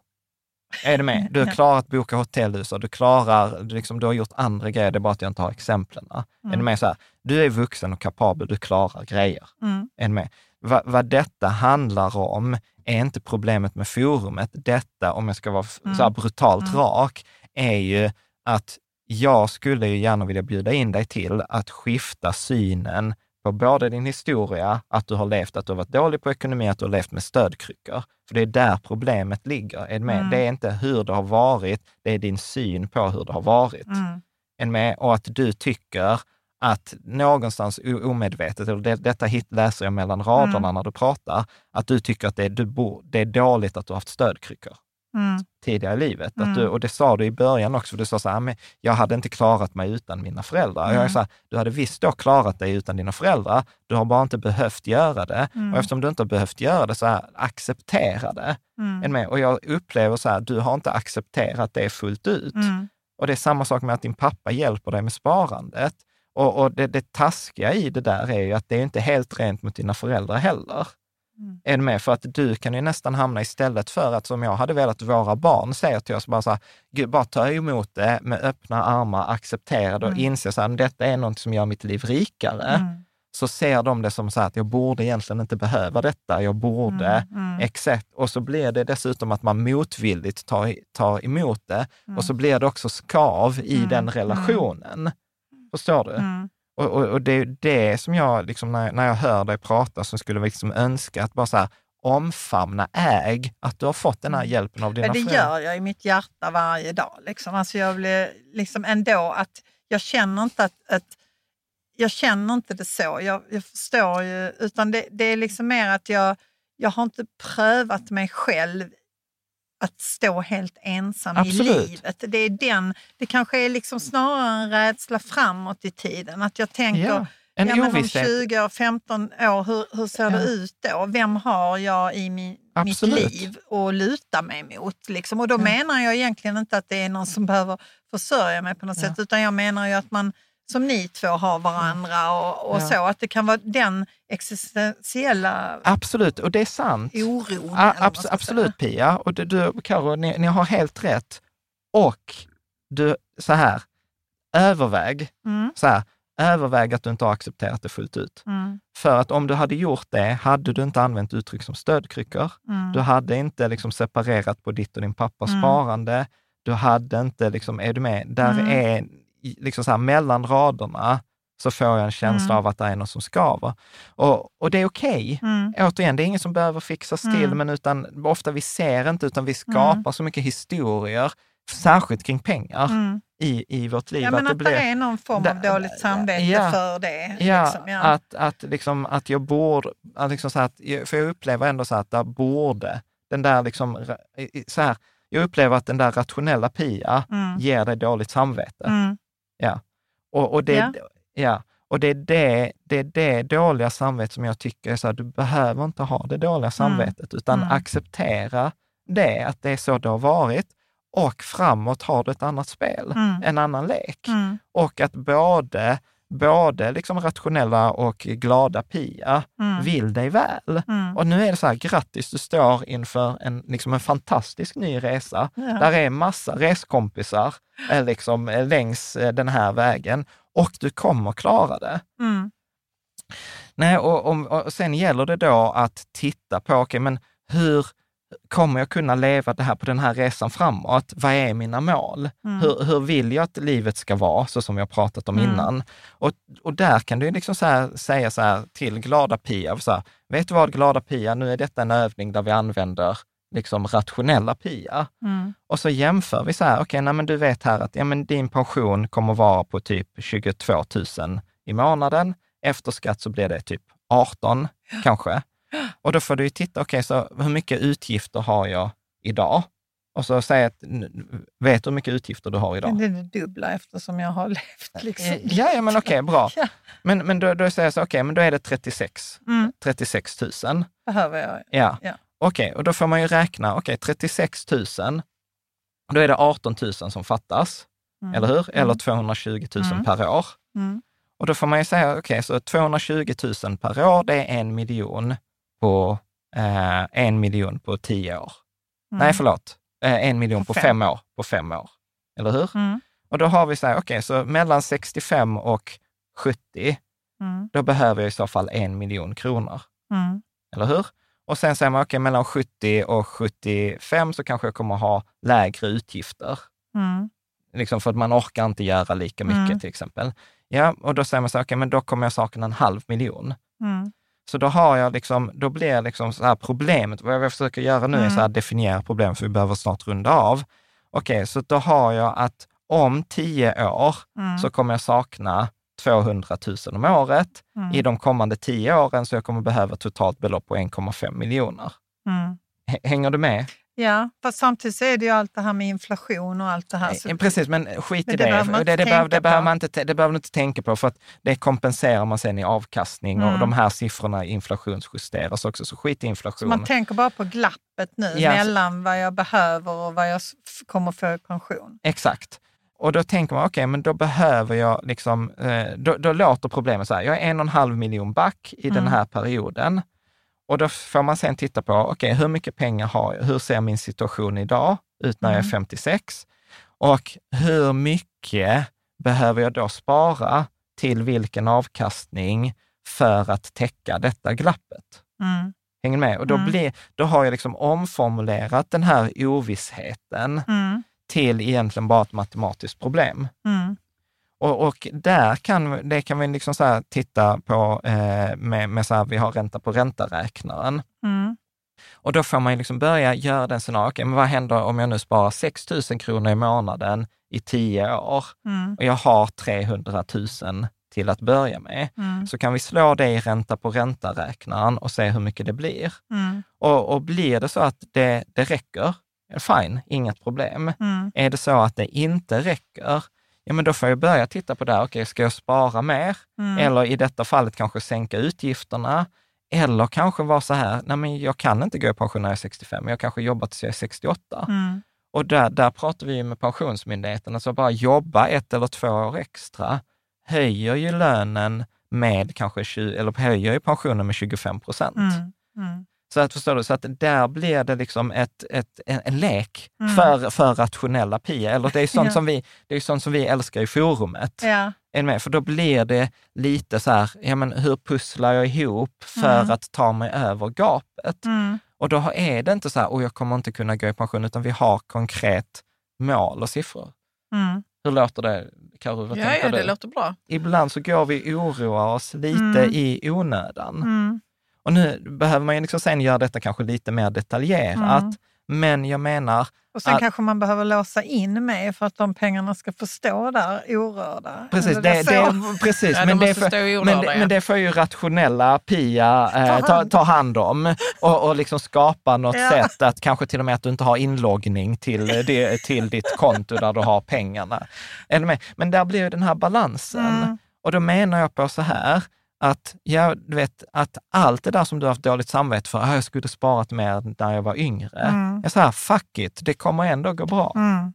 Är du med? Du har klarat att boka hotell USA, du klarar, du liksom, du har gjort andra grejer, det är bara att jag inte har exemplen. Är du med? Så här, du är vuxen och kapabel, du klarar grejer. Mm. Är du med? Va, vad detta handlar om är inte problemet med forumet. Detta, om jag ska vara Mm. så brutalt Mm. rak, är ju att jag skulle ju gärna vilja bjuda in dig till att skifta synen på både din historia, att du har levt, att du har varit dålig på ekonomi, att du har levt med stödkryckor. För det är där problemet ligger. Är med? Mm. Det är inte hur det har varit, det är din syn på hur det har varit. Mm. Är med? Och att du tycker att någonstans omedvetet, eller det, detta hit läser jag mellan raderna Mm. när du pratar, att du tycker att det är, du bo, det är dåligt att du har haft stödkryckor Mm. tidigare i livet. Mm. Att du, och det sa du i början också, för du sa så här, men jag hade inte klarat mig utan mina föräldrar. Jag Mm. så här, du hade visst då klarat dig utan dina föräldrar, du har bara inte behövt göra det. Mm. Och eftersom du inte har behövt göra det, så här, acceptera det. Mm. Och jag upplever så här, du har inte accepterat det fullt ut. Mm. Och det är samma sak med att din pappa hjälper dig med sparandet. Och, och det, det taskiga i det där är ju att det är inte helt rent mot dina föräldrar heller. Är du med? För att du kan ju nästan hamna istället för att, som jag hade velat, våra barn säger till oss, bara så här, Gud, bara ta emot det med öppna armar, acceptera det och Mm. inse att detta är något som gör mitt liv rikare. Mm. Så ser de det som så här att jag borde egentligen inte behöva detta, jag borde, Mm, mm. exakt. Och så blir det dessutom att man motvilligt tar, tar emot det Mm. och så blir det också skav i Mm, den relationen. Förstår du? Mm. Och, och, och det är det som jag, liksom, när, när jag hör dig prata, som skulle liksom önska att bara så här, omfamna, äg att du har fått den här hjälpen av dina Mm. Men det föräldrar. gör jag i mitt hjärta varje dag. Liksom. Alltså jag blir liksom ändå att jag känner inte att, att jag känner inte det så. Jag, jag förstår ju, utan det, det är liksom mer att jag, jag har inte prövat mig själv att stå helt ensam Absolut. i livet. Det är den, det kanske är liksom snarare en rädsla framåt i tiden. Att jag tänker, Ja, en ja, men om ovisshet. 20 år, 15 år, hur, hur ser det Ja. ut då? Vem har jag i min, mitt liv att luta mig mot? Liksom? Och då menar jag egentligen inte att det är någon som behöver försörja mig på något Ja. sätt, utan jag menar ju att man som ni två har varandra och, och Ja. så. Att det kan vara den existentiella Absolut, och det är sant. oron. Man abs- absolut Pia, och du, du Karo, ni, ni har helt rätt. Och du, så här, överväg, Mm. så här, överväg att du inte har accepterat det fullt ut. Mm. För att om du hade gjort det, hade du inte använt uttryck som stödkryckor. Mm. Du hade inte liksom separerat på ditt och din pappas Mm. sparande. Du hade inte, liksom, är du med? Där Mm. är, liksom så här, mellan raderna så får jag en känsla Mm. av att det är något som skaver. Och, och det är okej. Mm. Återigen, det är inget som behöver fixas till, Mm. men utan, ofta vi ser inte, utan vi skapar så mycket historier, särskilt kring pengar, Mm. i, i vårt liv. Ja, men att det, är någon form av dåligt samvete ja. för det. Ja, liksom, ja. Att, att, liksom, att jag borde, att liksom så här, att, för jag upplever ändå så här att där borde, den där liksom, så här, jag upplever att den där rationella Pia Mm. ger dig dåligt samvete. Mm. Ja. Och, och, det, Ja. ja. och det är det, det är det dåliga samvetet som jag tycker är så här, du behöver inte ha det dåliga samvetet, utan Mm. acceptera det, att det är så det har varit. Och framåt har du ett annat spel, Mm. en annan lek. Mm. Och att både, både liksom rationella och glada Pia Mm. vill dig väl. Mm. Och nu är det så här, grattis, du står inför en, liksom en fantastisk ny resa. Ja. Där är massa reskompisar eh, liksom, eh, längs eh, den här vägen och du kommer klara det. Mm. Nej, och, och, och sen gäller det då att titta på, okej, men hur kommer jag kunna leva det här på den här resan framåt? Vad är mina mål? Mm. Hur, hur vill jag att livet ska vara, så som vi har pratat om Mm. innan? Och, och där kan du liksom så här, säga så här till glada Pia, så här, vet du vad glada Pia, nu är detta en övning där vi använder liksom rationella Pia. Mm. Och så jämför vi så här, okej, nej, men du vet här att ja, men din pension kommer vara på typ 22 000 i månaden. Efter skatt så blir det typ 18 kanske. Och då får du ju titta, okej, så hur mycket utgifter har jag idag? Och så säga att, vet du hur mycket utgifter du har idag? Det är det dubbla eftersom jag har levt. Liksom. Eh, Ja, ja men okej, bra. Ja. Men, men då, då säger jag så, okej, men då är det 36, Mm. 36 000. behöver jag. Ja, Ja. okej, och då får man ju räkna, okej, 36 000, då är det 18 000 som fattas, Mm. eller hur? Eller Mm. 220 000 Mm. per år. Mm. Och då får man ju säga, okej, så 220 000 per år, det är en miljon på, eh, en miljon på tio år. Mm. Nej, förlåt, eh, en miljon på, På fem. fem. år. På fem år. Eller hur? Mm. Och då har vi så här, okej, så mellan 65 och 70, Mm. då behöver jag i så fall en miljon kronor. Mm. Eller hur? Och sen säger man, okej, mellan 70 och 75 så kanske jag kommer ha lägre utgifter. Mm. Liksom för att man orkar inte göra lika mycket Mm. till exempel. Ja, och då säger man så här, okej, men då kommer jag sakna en halv miljon. Mm. Så då har jag liksom, då blir liksom så här problemet, vad jag försöker göra nu är Mm. så här definiera problem, för vi behöver snart runda av. Okej, så då har jag att om tio år Mm. så kommer jag sakna 200 000 om året. Mm. I de kommande tio åren så jag kommer behöva totalt belopp på 1,5 miljoner. Mm. Hänger du med? Ja, fast samtidigt så är det ju allt det här med inflation och allt det här. Så Eh, Precis, men skit Men i det det. behöver man det, behöver, det, behöver man inte, te- det behöver man inte tänka på, för att det kompenserar man sen i avkastning och Mm. de här siffrorna inflationsjusteras också, så skit i Så inflation. man tänker bara på glappet nu Ja, så- mellan vad jag behöver och vad jag kommer få i pension. Exakt. Och då tänker man, okej, men då behöver jag liksom, eh, då, då låter problemet så här, jag är en och en halv miljon back i den Mm. här perioden. Och då får man sen titta på, okej, okay, hur mycket pengar har jag? Hur ser min situation idag ut när jag är 56? Och hur mycket behöver jag då spara till vilken avkastning för att täcka detta glappet? Mm. Hänger med? Och då, Mm. blir, då har jag liksom omformulerat den här ovissheten Mm. till egentligen bara ett matematiskt problem. Mm. Och, och där kan, det kan vi liksom så titta på eh, med, med så här, vi har ränta på ränta-räknaren. Mm. Och då får man liksom börja göra den scenarion, okej, men vad händer om jag nu sparar 6 000 kronor i månaden i 10 år Mm. och jag har 300 000 till att börja med. Mm. Så kan vi slå det i ränta på ränta-räknaren och se hur mycket det blir. Mm. Och, och blir det så att det, det räcker, fine, inget problem. Mm. Är det så att det inte räcker, ja men då får jag börja titta på det. här. Okej, ska jag spara mer? Mm. Eller i detta fallet kanske sänka utgifterna? Eller kanske vara så här, nej men jag kan inte gå i pension när jag är 65, jag kanske jobbar tills jag är 68. Mm. Och där, där pratar vi med Pensionsmyndigheten, alltså bara jobba ett eller två år extra höjer ju lönen med kanske 20, eller höjer ju pensionen med 25 procent. Mm. Mm. Så att förstår du, så att där blir det liksom ett, ett, en, en lek Mm. för, för rationella PIA. Eller det är sånt, Ja. som vi, det är sånt som vi älskar i forumet. Ja. Med? För då blir det lite så här, ja men hur pusslar jag ihop för Mm. att ta mig över gapet? Mm. Och då är det inte så här, och jag kommer inte kunna gå i pension, utan vi har konkret mål och siffror. Mm. Hur låter det, Karo? Vad Ja, tänker ja, du? det låter bra. Ibland så går vi och oroar oss lite Mm. i onödan. Och nu behöver man ju liksom sen göra detta kanske lite mer detaljerat. Mm. Men jag menar, Och sen Att- kanske man behöver låsa in med för att de pengarna ska få stå där orörda. precis, det, så. det, precis Ja, de men, det stå orörda, men, det- ja. men det får ju rationella PIA eh, Ta hand. ta hand om och, och liksom skapa något Ja. sätt att kanske till och med att du inte har inloggning till, eh, det, till ditt konto där du har pengarna. Eller med. Men där blir ju den här balansen. Mm. Och då menar jag på så här, att, ja, du vet, att allt det där som du har haft dåligt samvete för, "Ah, jag skulle sparat mer när jag var yngre. Mm. Jag säger, fuck it, det kommer ändå gå bra. Mm.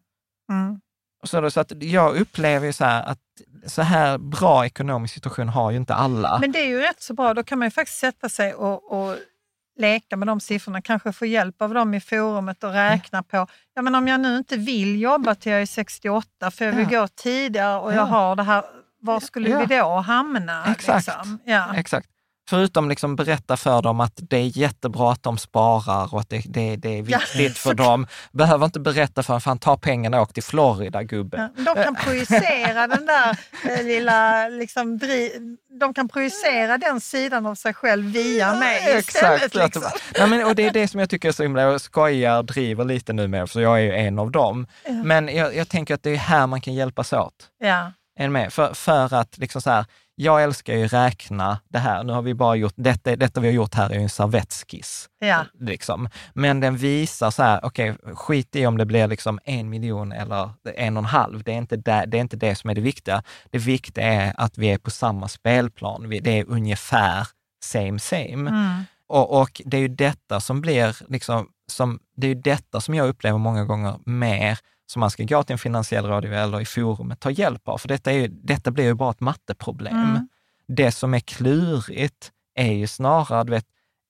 Mm. Så, då, så att jag upplever ju så här att så här bra ekonomisk situation har ju inte alla. Men det är ju rätt så bra. Då kan man ju faktiskt sätta sig och, och leka med de siffrorna, kanske få hjälp av dem i forumet och räkna på, ja men om jag nu inte vill jobba till jag är 68 för jag vill gå tidigare och Ja. jag har det här, var skulle Ja. vi då hamna? Exakt. Liksom? Ja. Exakt. Förutom liksom berätta för dem att det är jättebra att de sparar och att det, det, det är Ja. viktigt för dem. Behöver inte berätta för dem, fan ta pengarna och åk till Florida gubbe. Ja, De kan projicera den där eh, lilla, liksom, dri- de kan projicera den sidan av sig själv via mig istället. Exakt. Liksom. Nej, men, och det är det som jag tycker är så himla, jag skojar, driver lite nu med, för jag är ju en av dem. Ja. Men jag, jag tänker att det är här man kan hjälpas åt. Ja. Är med? För, för att liksom så här, jag älskar ju räkna det här. Nu har vi bara gjort, detta, detta vi har gjort här är ju en servettskiss. Ja. Liksom. Men den visar så här, okej, skit i om det blir liksom en miljon eller en och en halv. Det är, inte det, det är inte det som är det viktiga. Det viktiga är att vi är på samma spelplan. Det är ungefär same same. Mm. Och, och det är ju detta som blir, liksom, som, det är ju detta som jag upplever många gånger mer som man ska gå till en finansiell rådgivare eller i forumet ta hjälp av. För detta, är ju, detta blir ju bara ett matteproblem. Mm. Det som är klurigt är ju snarare, du vet,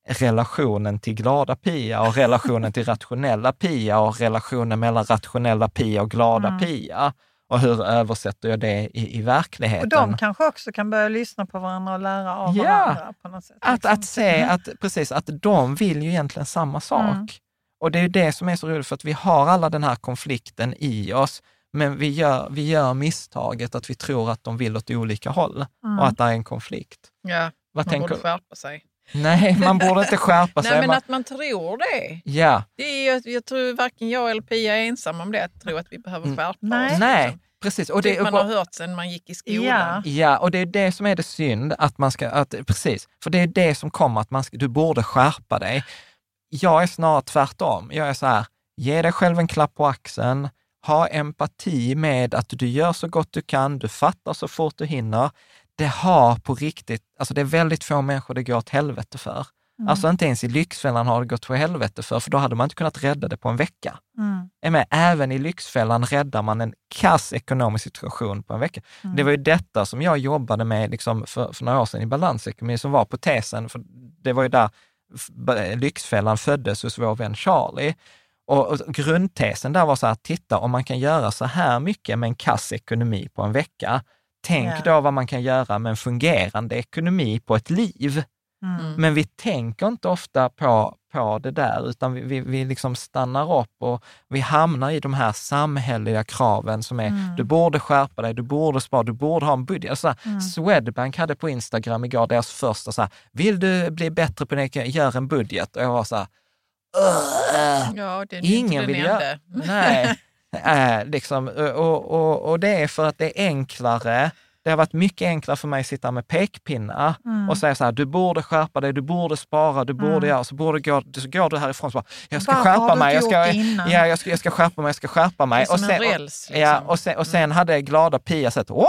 relationen till glada Pia och relationen till rationella Pia och relationen mellan rationella Pia och glada Mm. Pia. Och hur översätter jag det i, i verkligheten? Och de kanske också kan börja lyssna på varandra och lära av Ja. varandra på något sätt. Att, liksom. att se att, precis, att de vill ju egentligen samma sak. Mm. Och det är ju det som är så roligt, för att vi har alla den här konflikten i oss, men vi gör, vi gör misstaget att vi tror att de vill åt olika håll Mm. och att det är en konflikt. Ja, Vad man tänker borde skärpa sig. Nej, man borde inte skärpa sig. Nej, men man, att man tror det. ja, det är, ju- jag tror varken jag eller Pia är ensam om det, att tro att vi behöver Mm. skärpa Nej. oss. nej, liksom. precis. Och det, Typ man har hört sen man gick i skolan. Ja. Ja, och det är det som är det synd, att man ska, att, precis, för det är det som kommer, att man ska, du borde skärpa dig. Jag är snarare tvärtom. Jag är så här, ge dig själv en klapp på axeln, ha empati med att du gör så gott du kan, du fattar så fort du hinner. Det har på riktigt, alltså det är väldigt få människor det går åt helvete för. Mm. Alltså inte ens i Lyxfällan har det gått åt helvete för, för då hade man inte kunnat rädda det på en vecka. Mm. Med, även i Lyxfällan räddar man en kass ekonomisk situation på en vecka. Mm. Det var ju detta som jag jobbade med liksom för, för några år sedan i balansekonomi, som var på tesen, för det var ju där Lyxfällan föddes hos vår vän Charlie. Och, och grundtesen där var så här, titta om man kan göra så här mycket med en kass ekonomi på en vecka, tänk Ja. då vad man kan göra med en fungerande ekonomi på ett liv. Mm. Men vi tänker inte ofta på, på det där, utan vi, vi, vi liksom stannar upp och vi hamnar i de här samhälleliga kraven som är, Mm. du borde skärpa dig, du borde spara, du borde ha en budget. Alltså, Mm. Swedbank hade på Instagram igår deras första så här, vill du bli bättre på det, gör en budget. Och jag var så här. Ja, Ingen vill göra... Nej, äh, liksom, och, och, och det är för att det är enklare. Det har varit mycket enklare för mig att sitta med pekpinnar Mm. och säga så här, du borde skärpa dig, du borde spara, du borde Mm. göra, så, borde gå, så går du härifrån och bara, jag ska Varför skärpa mig, jag ska, ja, jag, ska, jag ska skärpa mig, jag ska skärpa mig. Det är som en räls, och, ja, liksom. och, sen, och sen hade glada Pia sett, åh,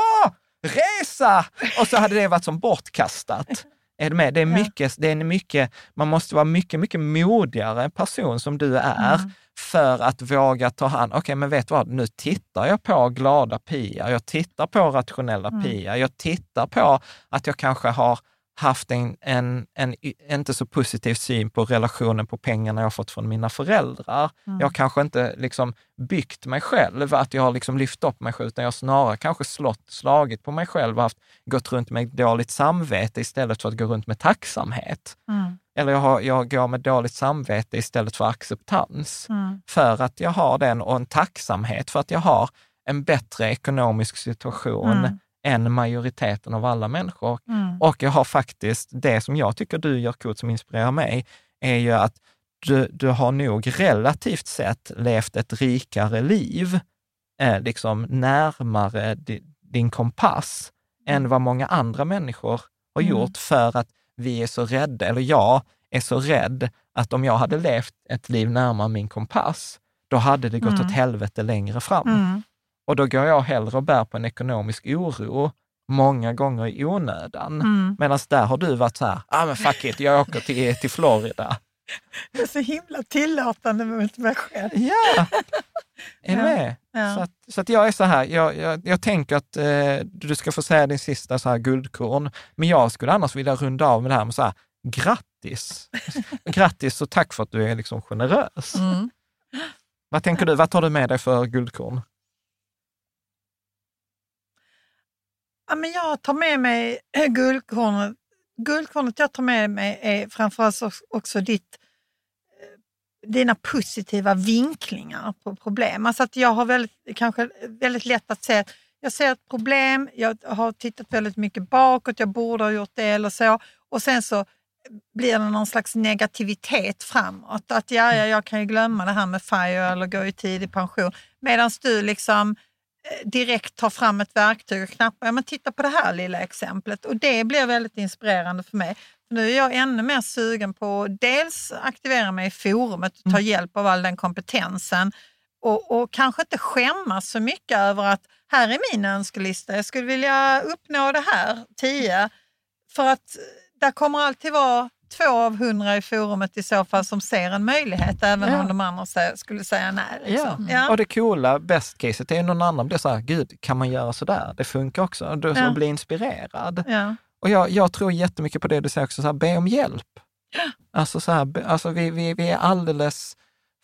resa! Och så hade det varit som bortkastat. Är du med? Det är mycket, det är mycket, man måste vara mycket, mycket modigare person som du är Mm. för att våga ta hand Okej, men vet du vad? Nu tittar jag på glada Pia, jag tittar på rationella Mm. Pia, jag tittar på att jag kanske har haft en, en, en inte så positiv syn på relationen på pengarna jag fått från mina föräldrar. Mm. Jag har kanske inte liksom byggt mig själv, att jag har liksom lyft upp mig själv, utan jag har snarare kanske slått, slagit på mig själv och haft, gått runt med dåligt samvete istället för att gå runt med tacksamhet. Mm. Eller jag, har, jag går med dåligt samvete istället för acceptans. Mm. För att jag har den och en tacksamhet för att jag har en bättre ekonomisk situation Mm. Än majoriteten av alla människor. Mm. Och jag har faktiskt, det som jag tycker du gör coolt som inspirerar mig, är ju att du, du har nog relativt sett levt ett rikare liv, eh, liksom närmare di, din kompass, än vad många andra människor har Mm. gjort för att vi är så rädda, eller jag är så rädd att om jag hade levt ett liv närmare min kompass, då hade det gått Mm. åt helvete längre fram. Mm. Och då går jag hellre och bär på en ekonomisk oro, många gånger i onödan. Mm. Medan där har du varit så här, ah men fuck it, jag åker till, till Florida. Jag är så himla tillåtande mot mig själv. Ja, är du Ja. med? Ja. Så, att, så att jag är så här, jag, jag, jag tänker att eh, du ska få säga din sista så här guldkorn, men jag skulle annars vilja runda av med det här med så här, grattis! grattis och tack för att du är liksom generös. Mm. Vad tänker du, vad tar du med dig för guldkorn? Ja, men jag tar med mig eh, guldkornet. Guldkornet jag tar med mig är framförallt också- ditt, eh, dina positiva vinklingar på problem. Alltså att jag har väldigt, kanske väldigt lätt att se att jag ser ett problem, jag har tittat väldigt mycket bakåt, jag borde ha gjort det eller så. Och sen så blir det någon slags negativitet framåt. Att ja, ja, jag kan ju glömma det här med FIRE eller gå i tidig pension. Medan du liksom eh, direkt tar fram ett verktyg och knappar. Ja, men titta på det här lilla exemplet. Och det blir väldigt inspirerande för mig. Nu är jag ännu mer sugen på att dels aktivera mig i forumet och ta hjälp av all den kompetensen. Och, och kanske inte skämmas så mycket över att här är min önskelista, jag skulle vilja uppnå det här, 10. För att där kommer alltid vara två av hundra i forumet i så fall som ser en möjlighet, även Ja. om de andra skulle säga nej. Liksom. Ja. Och det coola, best caset, är någon annan blir så här, gud, kan man göra så där? Det funkar också. Du Ja. blir inspirerad. Ja. Och jag, jag tror jättemycket på det du säger också, så här, be om hjälp. Alltså, så här, alltså vi, vi, vi är alldeles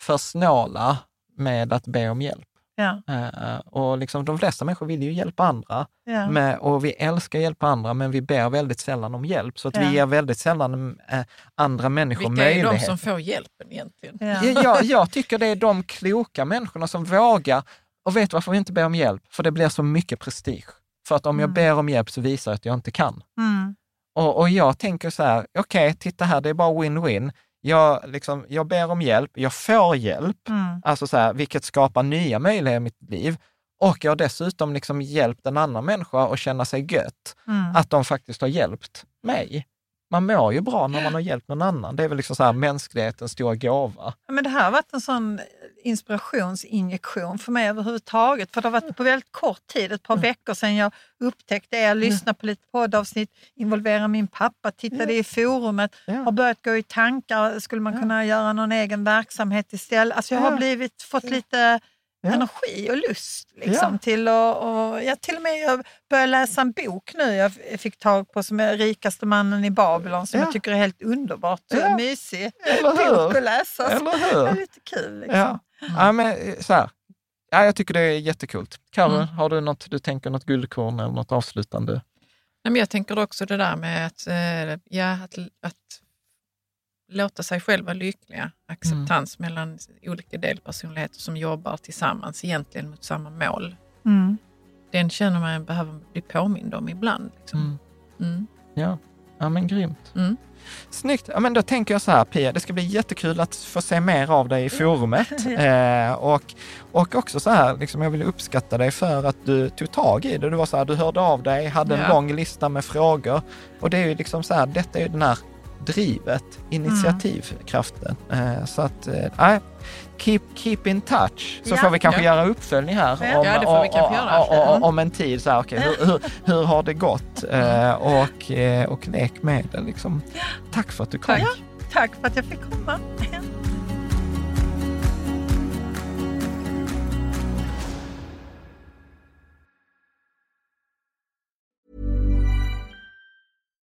för snåla med att be om hjälp. Ja. Eh, och liksom, de flesta människor vill ju hjälpa andra Ja. med, och vi älskar att hjälpa andra, men vi ber väldigt sällan om hjälp. Så att Ja. vi ger väldigt sällan eh, andra människor Vilka är möjlighet. de som får hjälpen egentligen? Ja. Ja, jag, jag tycker det är de kloka människorna som vågar. Och vet du varför vi inte ber om hjälp? För det blir så mycket prestige. För att om jag Mm. ber om hjälp så visar jag att jag inte kan. Mm. Och, och jag tänker så här, okej, titta här, det är bara win-win. Jag, liksom, jag ber om hjälp, jag får hjälp, Mm. alltså så här, vilket skapar nya möjligheter i mitt liv. Och jag har dessutom liksom hjälpt en annan människa att känna sig gött, Mm. att de faktiskt har hjälpt mig. Man mår ju bra när man har hjälpt någon annan. Det är väl liksom så här mänsklighetens stora gåva. Ja, Men det här har varit en sån inspirationsinjektion för mig överhuvudtaget. För det har varit på väldigt kort tid, ett par veckor sedan jag upptäckte er, lyssnade på lite poddavsnitt, involverade min pappa, tittade i forumet, Ja. har börjat gå i tankar, skulle man kunna göra någon egen verksamhet istället? Alltså jag har Ja. blivit, fått lite energi och lust liksom, Ja. till att... Och, jag till och med jag började läsa en bok nu jag fick tag på som är Rikaste mannen i Babylon som Ja. jag tycker är helt underbart och Ja. mysig Eller hur? bok att läsa. Eller hur? Det är lite kul. Liksom. Ja. ja, men eh, så här. Ja, jag tycker det är jättekult. Karin, Mm. har du något du tänker, något guldkorn eller något avslutande? Nej, men jag tänker också det där med att, eh, ja, att, att låta sig själv vara lyckliga. Acceptans mellan olika delpersonligheter som jobbar tillsammans egentligen mot samma mål. Mm. Den känner man behöver bli påmind om ibland. Liksom. Mm. Ja. ja, men grymt. Mm. Snyggt. Ja, men då tänker jag så här, Pia, det ska bli jättekul att få se mer av dig i forumet. Eh, och, och också så här, liksom, jag vill uppskatta dig för att du tog tag i det. Du var så här, du hörde av dig, hade en Ja. lång lista med frågor. Och det är ju liksom så här, detta är ju den här drivet, initiativkraften. Eh, så att, eh, nej, keep, keep in touch. Så Ja. får vi kanske Ja. göra uppföljning här om, Ja, göra. en tid. Så här, okay, hur, hur, hur har det gått? Eh, och, och lek med det. Liksom. Tack för att du kom. Tack. Tack för att jag fick komma.